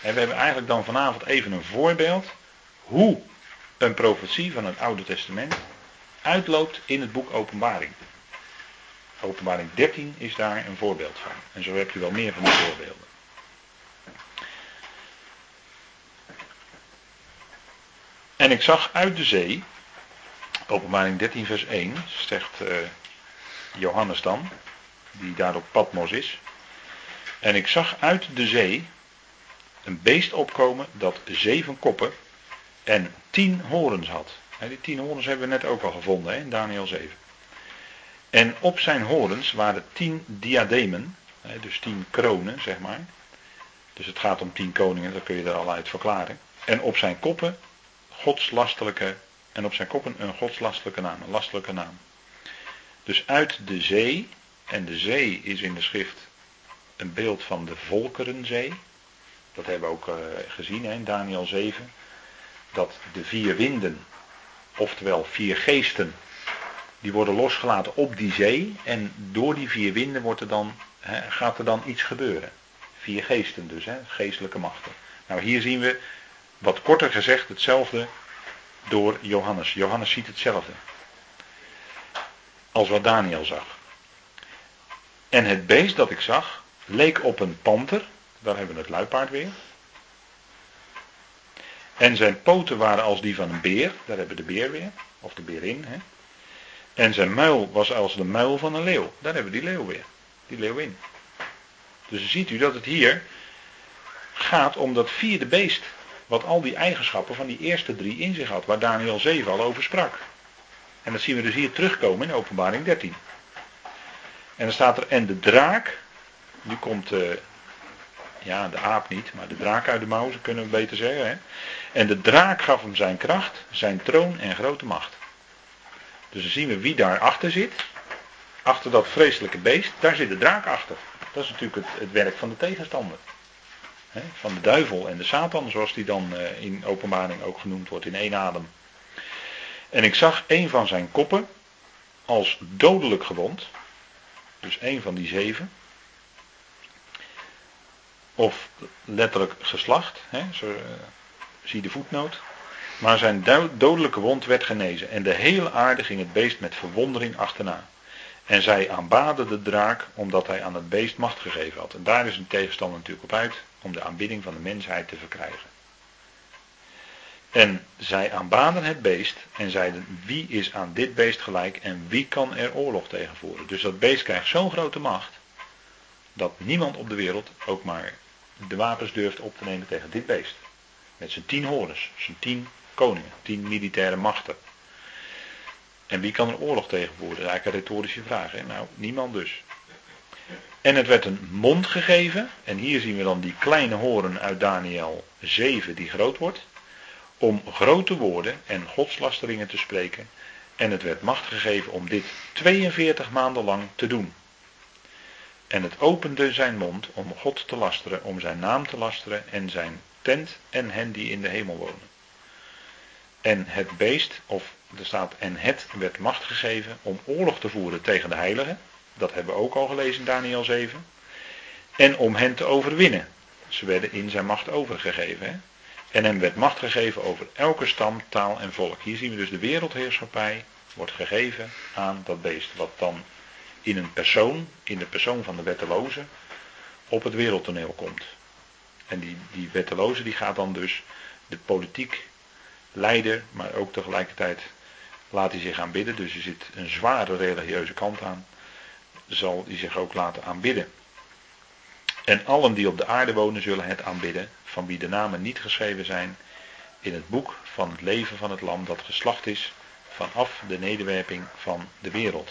En we hebben eigenlijk dan vanavond even een voorbeeld hoe een profetie van het Oude Testament uitloopt in het boek Openbaring. Openbaring 13 is daar een voorbeeld van. En zo hebt u wel meer van die voorbeelden. En ik zag uit de zee, openbaring 13 vers 1, zegt uh, Johannes dan, die daar op Patmos is. En ik zag uit de zee een beest opkomen dat zeven koppen en tien horens had. die tien horens hebben we net ook al gevonden in Daniel 7. En op zijn horens waren tien diademen, dus tien kronen, zeg maar. Dus het gaat om tien koningen, dat kun je er al uit verklaren. En op zijn koppen godslastelijke, en op zijn koppen een godslastelijke naam, een lastelijke naam. Dus uit de zee, en de zee is in de schrift een beeld van de Volkerenzee. Dat hebben we ook uh, gezien in Daniel 7. Dat de vier winden, oftewel vier geesten, die worden losgelaten op die zee. En door die vier winden wordt er dan, gaat er dan iets gebeuren. Vier geesten dus, hè, geestelijke machten. Nou, hier zien we, wat korter gezegd, hetzelfde door Johannes. Johannes ziet hetzelfde. Als wat Daniel zag. En het beest dat ik zag, leek op een panter. Daar hebben we het luipaard weer. En zijn poten waren als die van een beer. Daar hebben we de beer weer. Of de beerin. Hè. En zijn muil was als de muil van een leeuw. Daar hebben we die leeuw weer. Die leeuwin. Dus ziet u dat het hier gaat om dat vierde beest. Wat al die eigenschappen van die eerste drie in zich had. Waar Daniel 7 al over sprak. En dat zien we dus hier terugkomen in openbaring 13. En dan staat er, en de draak. Nu komt, uh, ja de aap niet, maar de draak uit de mouw, kunnen we beter zeggen. Hè? En de draak gaf hem zijn kracht, zijn troon en grote macht. Dus dan zien we wie daarachter zit. Achter dat vreselijke beest, daar zit de draak achter. Dat is natuurlijk het, het werk van de tegenstander. van de duivel en de Satan, zoals die dan eh, in openbaring ook genoemd wordt in één adem. En ik zag een van zijn koppen als dodelijk gewond. Dus een van die zeven. Of letterlijk geslacht. Hè, uh, zie de voetnoot. Maar zijn dodelijke wond werd genezen. En de hele aarde ging het beest met verwondering achterna. En zij aanbaden de draak omdat hij aan het beest macht gegeven had. En daar is een tegenstander natuurlijk op uit om de aanbidding van de mensheid te verkrijgen. En zij aanbaden het beest en zeiden: Wie is aan dit beest gelijk en wie kan er oorlog tegen voeren? Dus dat beest krijgt zo'n grote macht dat niemand op de wereld ook maar de wapens durft op te nemen tegen dit beest. Met zijn tien horens, zijn tien koningen, tien militaire machten. En wie kan er oorlog tegen voeren? Dat is eigenlijk een retorische vraag. Hè? Nou, niemand dus. En het werd een mond gegeven. En hier zien we dan die kleine horen uit Daniel 7 die groot wordt. Om grote woorden en godslasteringen te spreken. En het werd macht gegeven om dit 42 maanden lang te doen. En het opende zijn mond om God te lasteren, om zijn naam te lasteren en zijn tent en hen die in de hemel wonen. En het beest, of er staat, en het werd macht gegeven om oorlog te voeren tegen de heiligen. Dat hebben we ook al gelezen in Daniel 7. En om hen te overwinnen. Ze werden in zijn macht overgegeven. En hem werd macht gegeven over elke stam, taal en volk. Hier zien we dus de wereldheerschappij wordt gegeven aan dat beest. Wat dan in een persoon, in de persoon van de wetteloze, op het wereldtoneel komt. En die, die wetteloze die gaat dan dus de politiek leiden, maar ook tegelijkertijd laat hij zich aanbidden. Dus er zit een zware religieuze kant aan. Zal hij zich ook laten aanbidden. En allen die op de aarde wonen zullen het aanbidden, van wie de namen niet geschreven zijn in het boek van het leven van het lam dat geslacht is vanaf de nederwerping van de wereld.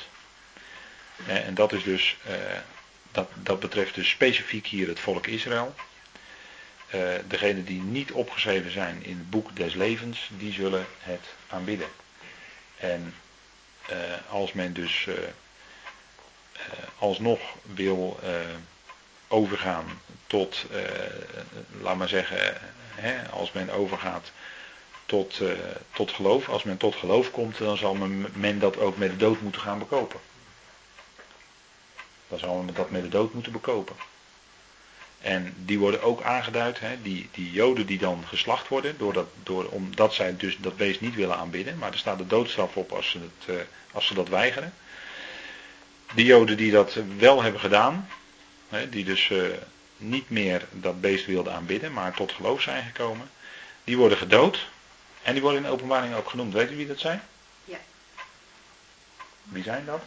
En dat is dus, eh, dat, dat betreft dus specifiek hier het volk Israël. Uh, degenen die niet opgeschreven zijn in het boek des levens, die zullen het aanbidden. En uh, als men dus alsnog wil overgaan tot, laat maar zeggen, als men overgaat tot, tot geloof. Als men tot geloof komt, dan zal men, dat ook met de dood moeten gaan bekopen. Dan zal men dat met de dood moeten bekopen. En die worden ook aangeduid, hè, die, die joden die dan geslacht worden, doordat, door, omdat zij dus dat beest niet willen aanbidden. Maar er staat de doodstraf op als ze, het, uh, als ze dat weigeren. Die joden die dat wel hebben gedaan, hè, die dus uh, niet meer dat beest wilden aanbidden, maar tot geloof zijn gekomen, die worden gedood. En die worden in de openbaring ook genoemd. Weet u wie dat zijn? Ja. Wie zijn dat?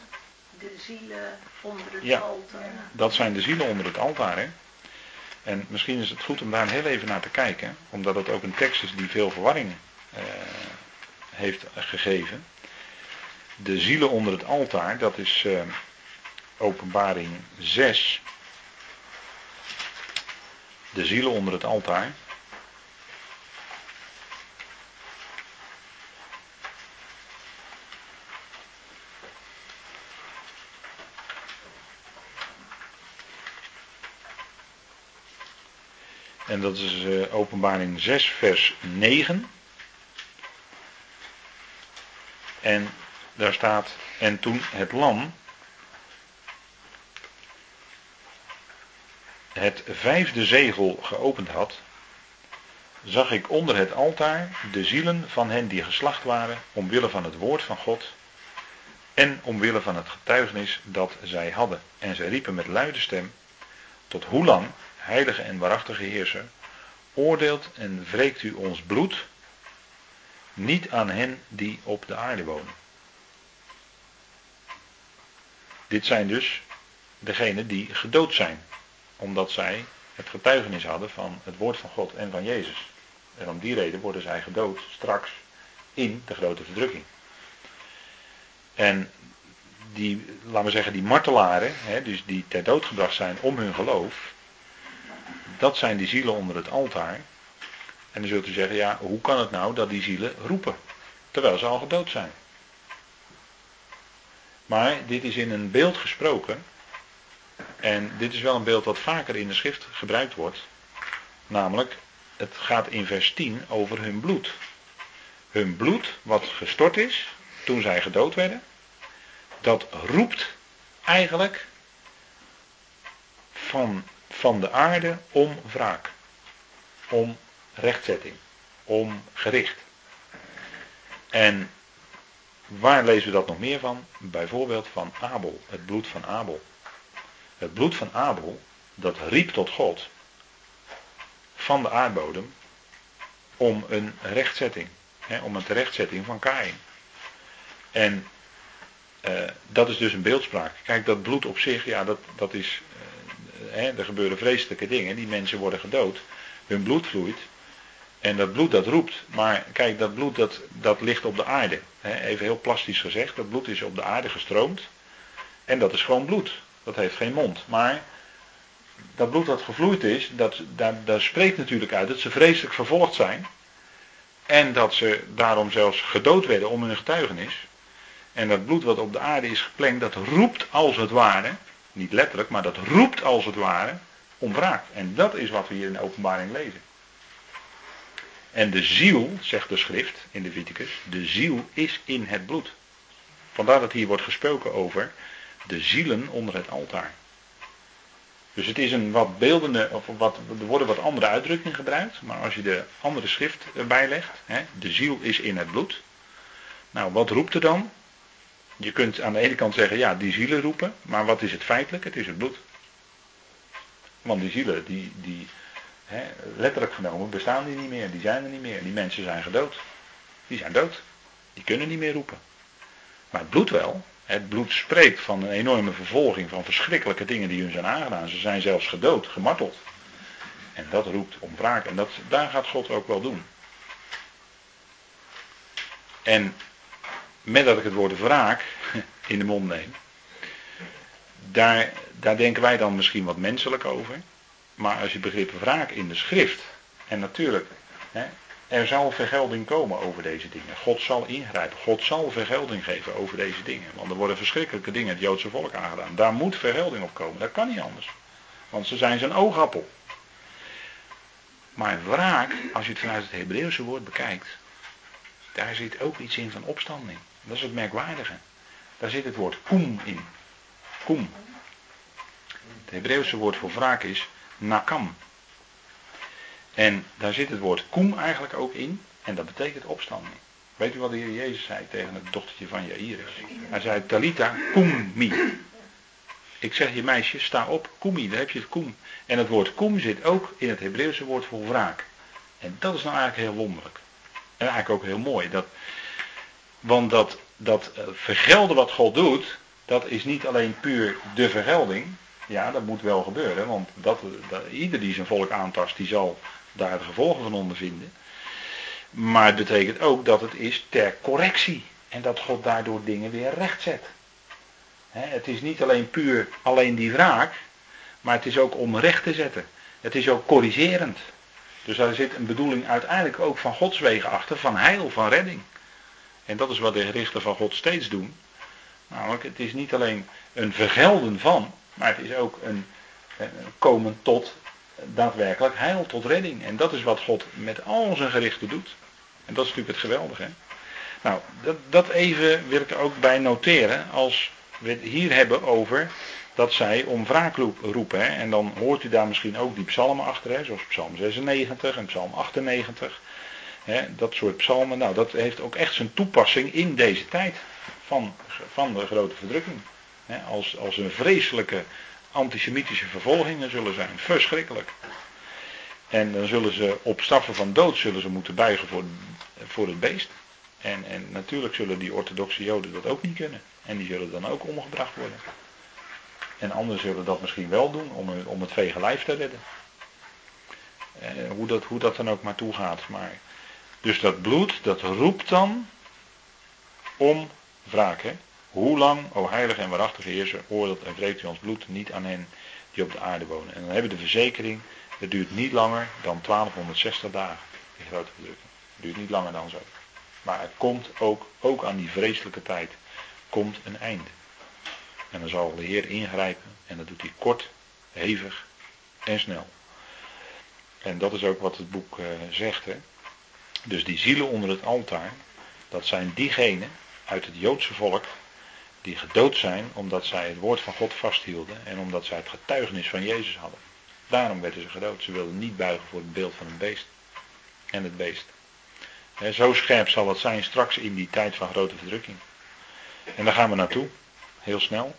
De zielen onder het ja, altaar. Dat zijn de zielen onder het altaar. Hè? En misschien is het goed om daar heel even naar te kijken, omdat het ook een tekst is die veel verwarring eh, heeft gegeven. De zielen onder het altaar, dat is eh, openbaring 6. De zielen onder het altaar. En dat is uh, openbaring 6, vers 9. En daar staat, en toen het lam het vijfde zegel geopend had, zag ik onder het altaar de zielen van hen die geslacht waren, omwille van het woord van God en omwille van het getuigenis dat zij hadden. En zij riepen met luide stem, tot hoe lang heilige en waarachtige heerser, oordeelt en wreekt u ons bloed niet aan hen die op de aarde wonen. Dit zijn dus degenen die gedood zijn, omdat zij het getuigenis hadden van het woord van God en van Jezus. En om die reden worden zij gedood straks in de grote verdrukking. En die, laten we zeggen, die martelaren, hè, dus die ter dood gebracht zijn om hun geloof, dat zijn die zielen onder het altaar. En dan zult u zeggen, ja, hoe kan het nou dat die zielen roepen? Terwijl ze al gedood zijn. Maar dit is in een beeld gesproken. En dit is wel een beeld wat vaker in de schrift gebruikt wordt. Namelijk, het gaat in vers 10 over hun bloed. Hun bloed, wat gestort is toen zij gedood werden, dat roept eigenlijk van van de aarde om wraak, om rechtzetting, om gericht. En waar lezen we dat nog meer van? Bijvoorbeeld van Abel, het bloed van Abel. Het bloed van Abel, dat riep tot God van de aardbodem om een rechtzetting, hè, om een terechtzetting van Kain. En uh, dat is dus een beeldspraak. Kijk, dat bloed op zich, ja, dat, dat is hè, er gebeuren vreselijke dingen, die mensen worden gedood, hun bloed vloeit. En dat bloed dat roept, maar kijk, dat bloed dat, dat ligt op de aarde. Hè, even heel plastisch gezegd, dat bloed is op de aarde gestroomd. En dat is gewoon bloed. Dat heeft geen mond. Maar dat bloed dat gevloeid is, dat, daar, daar spreekt natuurlijk uit dat ze vreselijk vervolgd zijn. En dat ze daarom zelfs gedood werden om hun getuigenis. En dat bloed wat op de aarde is geplengd, dat roept als het ware niet letterlijk, maar dat roept als het ware om wraak. En dat is wat we hier in de openbaring lezen. En de ziel, zegt de schrift in de Viticus, de ziel is in het bloed. Vandaar dat hier wordt gesproken over de zielen onder het altaar. Dus het is een wat beeldende, of wat, er worden wat andere uitdrukkingen gebruikt, maar als je de andere schrift erbij legt, hè, de ziel is in het bloed. Nou, wat roept er dan? Je kunt aan de ene kant zeggen, ja, die zielen roepen, maar wat is het feitelijk? Het is het bloed. Want die zielen, die, die hè, letterlijk genomen, bestaan die niet meer, die zijn er niet meer. Die mensen zijn gedood. Die zijn dood. Die kunnen niet meer roepen. Maar het bloed wel. Het bloed spreekt van een enorme vervolging, van verschrikkelijke dingen die hun zijn aangedaan. Ze zijn zelfs gedood, gemarteld. En dat roept om wraak. En dat, daar gaat God ook wel doen. En met dat ik het woord wraak in de mond neem, daar, daar denken wij dan misschien wat menselijk over. Maar als je begrip wraak in de schrift, en natuurlijk, hè, er zal vergelding komen over deze dingen. God zal ingrijpen. God zal vergelding geven over deze dingen. Want er worden verschrikkelijke dingen het Joodse volk aangedaan. Daar moet vergelding op komen. Dat kan niet anders. Want ze zijn zijn oogappel. Maar wraak, als je het vanuit het Hebreeuwse woord bekijkt, daar zit ook iets in van opstanding. Dat is het merkwaardige. Daar zit het woord koem in. Koem. Het Hebreeuwse woord voor wraak is nakam. En daar zit het woord koem eigenlijk ook in. En dat betekent opstanding. Weet u wat de Heer Jezus zei tegen het dochtertje van Jairus? Hij zei, Talita, mi. Ik zeg je meisje, sta op, koemi, daar heb je het koem. En het woord koem zit ook in het Hebreeuwse woord voor wraak. En dat is nou eigenlijk heel wonderlijk. En eigenlijk ook heel mooi. Dat, want dat, dat eh, vergelden wat God doet, dat is niet alleen puur de vergelding. Ja, dat moet wel gebeuren, want dat, ieder die zijn volk aantast, die zal daar de gevolgen van ondervinden. Maar het betekent ook dat het is ter correctie. En dat God daardoor dingen weer recht zet. het is niet alleen puur alleen die wraak, maar het is ook om recht te zetten. Het is ook corrigerend. Dus daar zit een bedoeling uiteindelijk ook van Gods wegen achter, van heil, van redding. En dat is wat de gerichten van God steeds doen. Namelijk, het is niet alleen een vergelden van, maar het is ook een, een komen tot daadwerkelijk heil, tot redding. En dat is wat God met al zijn gerichten doet. En dat is natuurlijk het geweldige. Nou, dat, dat even wil ik er ook bij noteren als we het hier hebben over dat zij om wraak roepen. Hè. En dan hoort u daar misschien ook die psalmen achter, hè, zoals psalm 96 en psalm 98. Dat soort psalmen, nou dat heeft ook echt zijn toepassing in deze tijd van, van de grote verdrukking. Als, als een vreselijke antisemitische vervolgingen zullen zijn. Verschrikkelijk. En dan zullen ze op straffen van dood zullen ze moeten buigen voor, voor het beest. En, en natuurlijk zullen die orthodoxe joden dat ook niet kunnen. En die zullen dan ook omgebracht worden. En anderen zullen dat misschien wel doen om, om het vege lijf te redden. Eh, hoe, dat, hoe dat dan ook maar toe gaat. Maar, dus dat bloed, dat roept dan om wraak. Hè? Hoe lang, o heilige en waarachtige Heer, oordeelt en wreekt u ons bloed niet aan hen die op de aarde wonen. En dan hebben we de verzekering, het duurt niet langer dan 1260 dagen, die grote verdrukking. Het duurt niet langer dan zo. Maar er komt ook, ook aan die vreselijke tijd, komt een einde. En dan zal de Heer ingrijpen en dat doet hij kort, hevig en snel. En dat is ook wat het boek uh, zegt. Hè? Dus die zielen onder het altaar, dat zijn diegenen uit het Joodse volk die gedood zijn omdat zij het woord van God vasthielden en omdat zij het getuigenis van Jezus hadden. Daarom werden ze gedood. Ze wilden niet buigen voor het beeld van een beest en het beest. zo scherp zal het zijn straks in die tijd van grote verdrukking. En daar gaan we naartoe, heel snel.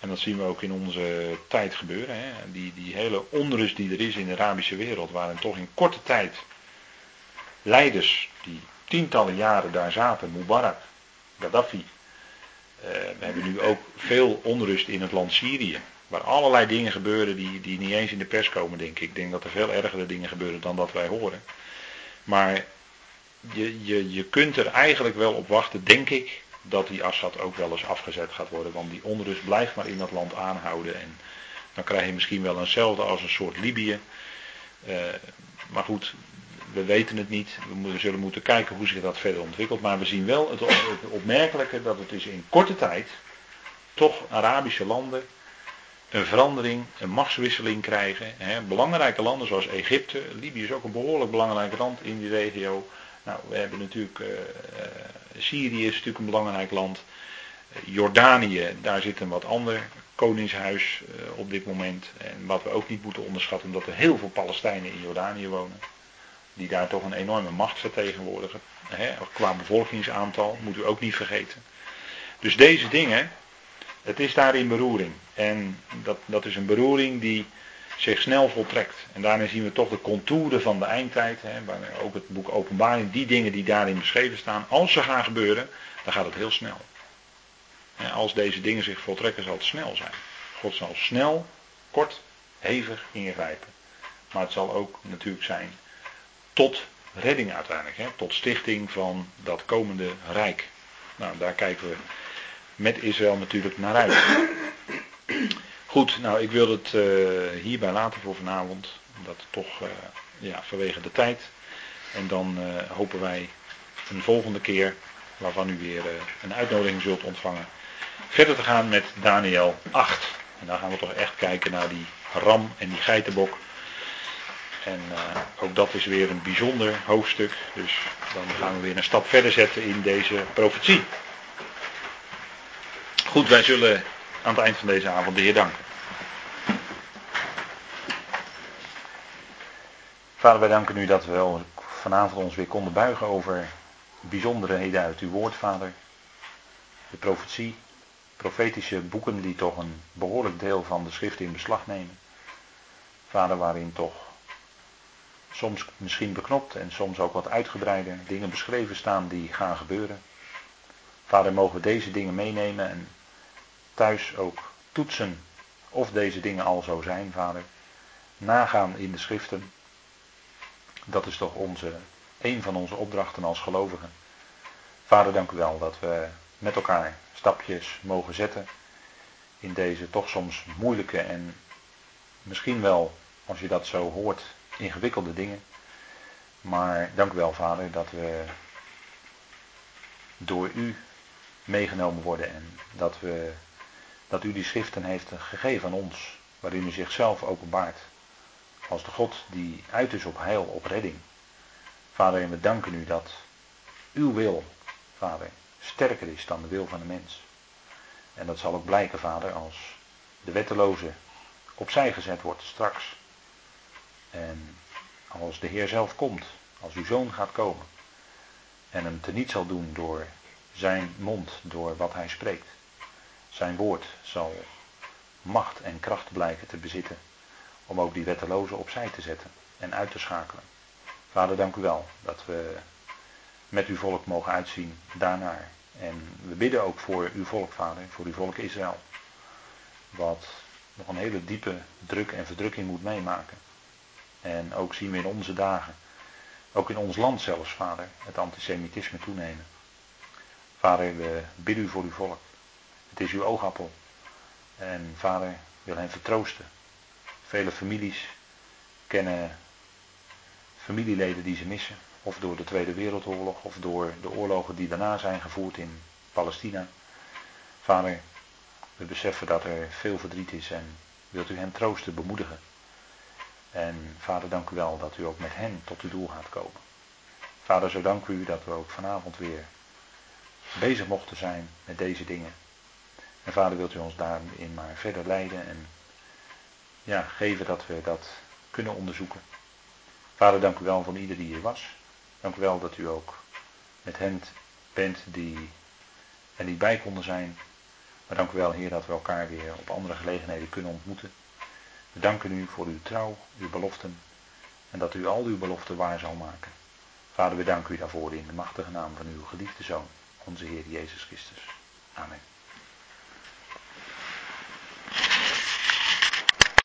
En dat zien we ook in onze tijd gebeuren. Die, die hele onrust die er is in de Arabische wereld, waarin toch in korte tijd leiders die tientallen jaren daar zaten, Mubarak, Gaddafi, uh, we hebben nu ook veel onrust in het land Syrië. Waar allerlei dingen gebeuren die, die niet eens in de pers komen, denk ik. Ik denk dat er veel ergere dingen gebeuren dan dat wij horen. Maar je, je, je kunt er eigenlijk wel op wachten, denk ik, dat die Assad ook wel eens afgezet gaat worden. Want die onrust blijft maar in dat land aanhouden. En dan krijg je misschien wel eenzelfde als een soort Libië. Uh, maar goed, we weten het niet. We zullen moeten kijken hoe zich dat verder ontwikkelt. Maar we zien wel het, opmerkelijke dat het is in korte tijd toch Arabische landen een verandering, een machtswisseling krijgen. Hè. Belangrijke landen zoals Egypte, Libië is ook een behoorlijk belangrijk land in die regio. Nou, we hebben natuurlijk uh, Syrië is natuurlijk een belangrijk land. Jordanië, daar zit een wat ander koningshuis op dit moment. En wat we ook niet moeten onderschatten, omdat er heel veel Palestijnen in Jordanië wonen die daar toch een enorme macht vertegenwoordigen. Hè, qua bevolkingsaantal, moet u ook niet vergeten. Dus deze dingen, het is daar in beroering. En dat, dat is een beroering die zich snel voltrekt. En daarin zien we toch de contouren van de eindtijd. Hè, ook het boek Openbaring, die dingen die daarin beschreven staan. Als ze gaan gebeuren, dan gaat het heel snel. als deze dingen zich voltrekken, zal het snel zijn. God zal snel, kort, hevig ingrijpen. Maar het zal ook natuurlijk zijn tot redding uiteindelijk, hè, tot stichting van dat komende rijk. Nou, daar kijken we met Israël natuurlijk naar uit. Goed, nou ik wil het uh, hierbij laten voor vanavond, omdat toch uh, ja, vanwege de tijd. En dan uh, hopen wij een volgende keer, waarvan u weer een uitnodiging zult ontvangen, verder te gaan met Daniel 8. En dan gaan we toch echt kijken naar die ram en die geitenbok. En uh, ook dat is weer een bijzonder hoofdstuk. Dus dan gaan we weer een stap verder zetten in deze profetie. Goed, wij zullen aan het eind van deze avond de Heer danken. Vader, wij danken u dat we vanavond ons weer konden buigen over bijzonderheden uit uw woord, Vader. De profetie, profetische boeken die toch een behoorlijk deel van de schrift in beslag nemen. Vader, waarin toch soms misschien beknopt en soms ook wat uitgebreider dingen beschreven staan die gaan gebeuren. Vader, mogen we deze dingen meenemen en thuis ook toetsen of deze dingen al zo zijn, Vader. Nagaan in de schriften. Dat is toch onze, een van onze opdrachten als gelovigen. Vader, dank u wel dat we met elkaar stapjes mogen zetten in deze toch soms moeilijke en misschien wel, als je dat zo hoort, ingewikkelde dingen. Maar dank u wel, Vader, dat we door u meegenomen worden en dat, we, dat u die schriften heeft gegeven aan ons, waarin u zichzelf openbaart als de God die uit is op heil, op redding. Vader, en we danken u dat uw wil, Vader, sterker is dan de wil van de mens. En dat zal ook blijken, Vader, als de wetteloze opzij gezet wordt straks. En als de Heer zelf komt, als uw zoon gaat komen. En hem teniet zal doen door zijn mond, door wat hij spreekt. Zijn woord zal macht en kracht blijken te bezitten om ook die wettelozen opzij te zetten en uit te schakelen. Vader, dank u wel dat we met uw volk mogen uitzien daarnaar. En we bidden ook voor uw volk, Vader, voor uw volk Israël. Wat nog een hele diepe druk en verdrukking moet meemaken. En ook zien we in onze dagen, ook in ons land zelfs, Vader, het antisemitisme toenemen. Vader, we bidden u voor uw volk. Het is uw oogappel. En vader wil hen vertroosten. Vele families kennen familieleden die ze missen. Of door de Tweede Wereldoorlog of door de oorlogen die daarna zijn gevoerd in Palestina. Vader, we beseffen dat er veel verdriet is en wilt u hen troosten, bemoedigen. En vader, dank u wel dat u ook met hen tot uw doel gaat komen. Vader, zo dank u dat we ook vanavond weer bezig mochten zijn met deze dingen. En vader, wilt u ons daarin maar verder leiden en ja, geven dat we dat kunnen onderzoeken. Vader, dank u wel voor ieder die hier was. Dank u wel dat u ook met hen bent die er niet bij konden zijn. Maar dank u wel, Heer, dat we elkaar weer op andere gelegenheden kunnen ontmoeten. We danken u voor uw trouw, uw beloften en dat u al uw beloften waar zal maken. Vader, we danken u daarvoor in de machtige naam van uw geliefde Zoon, onze Heer Jezus Christus. Amen.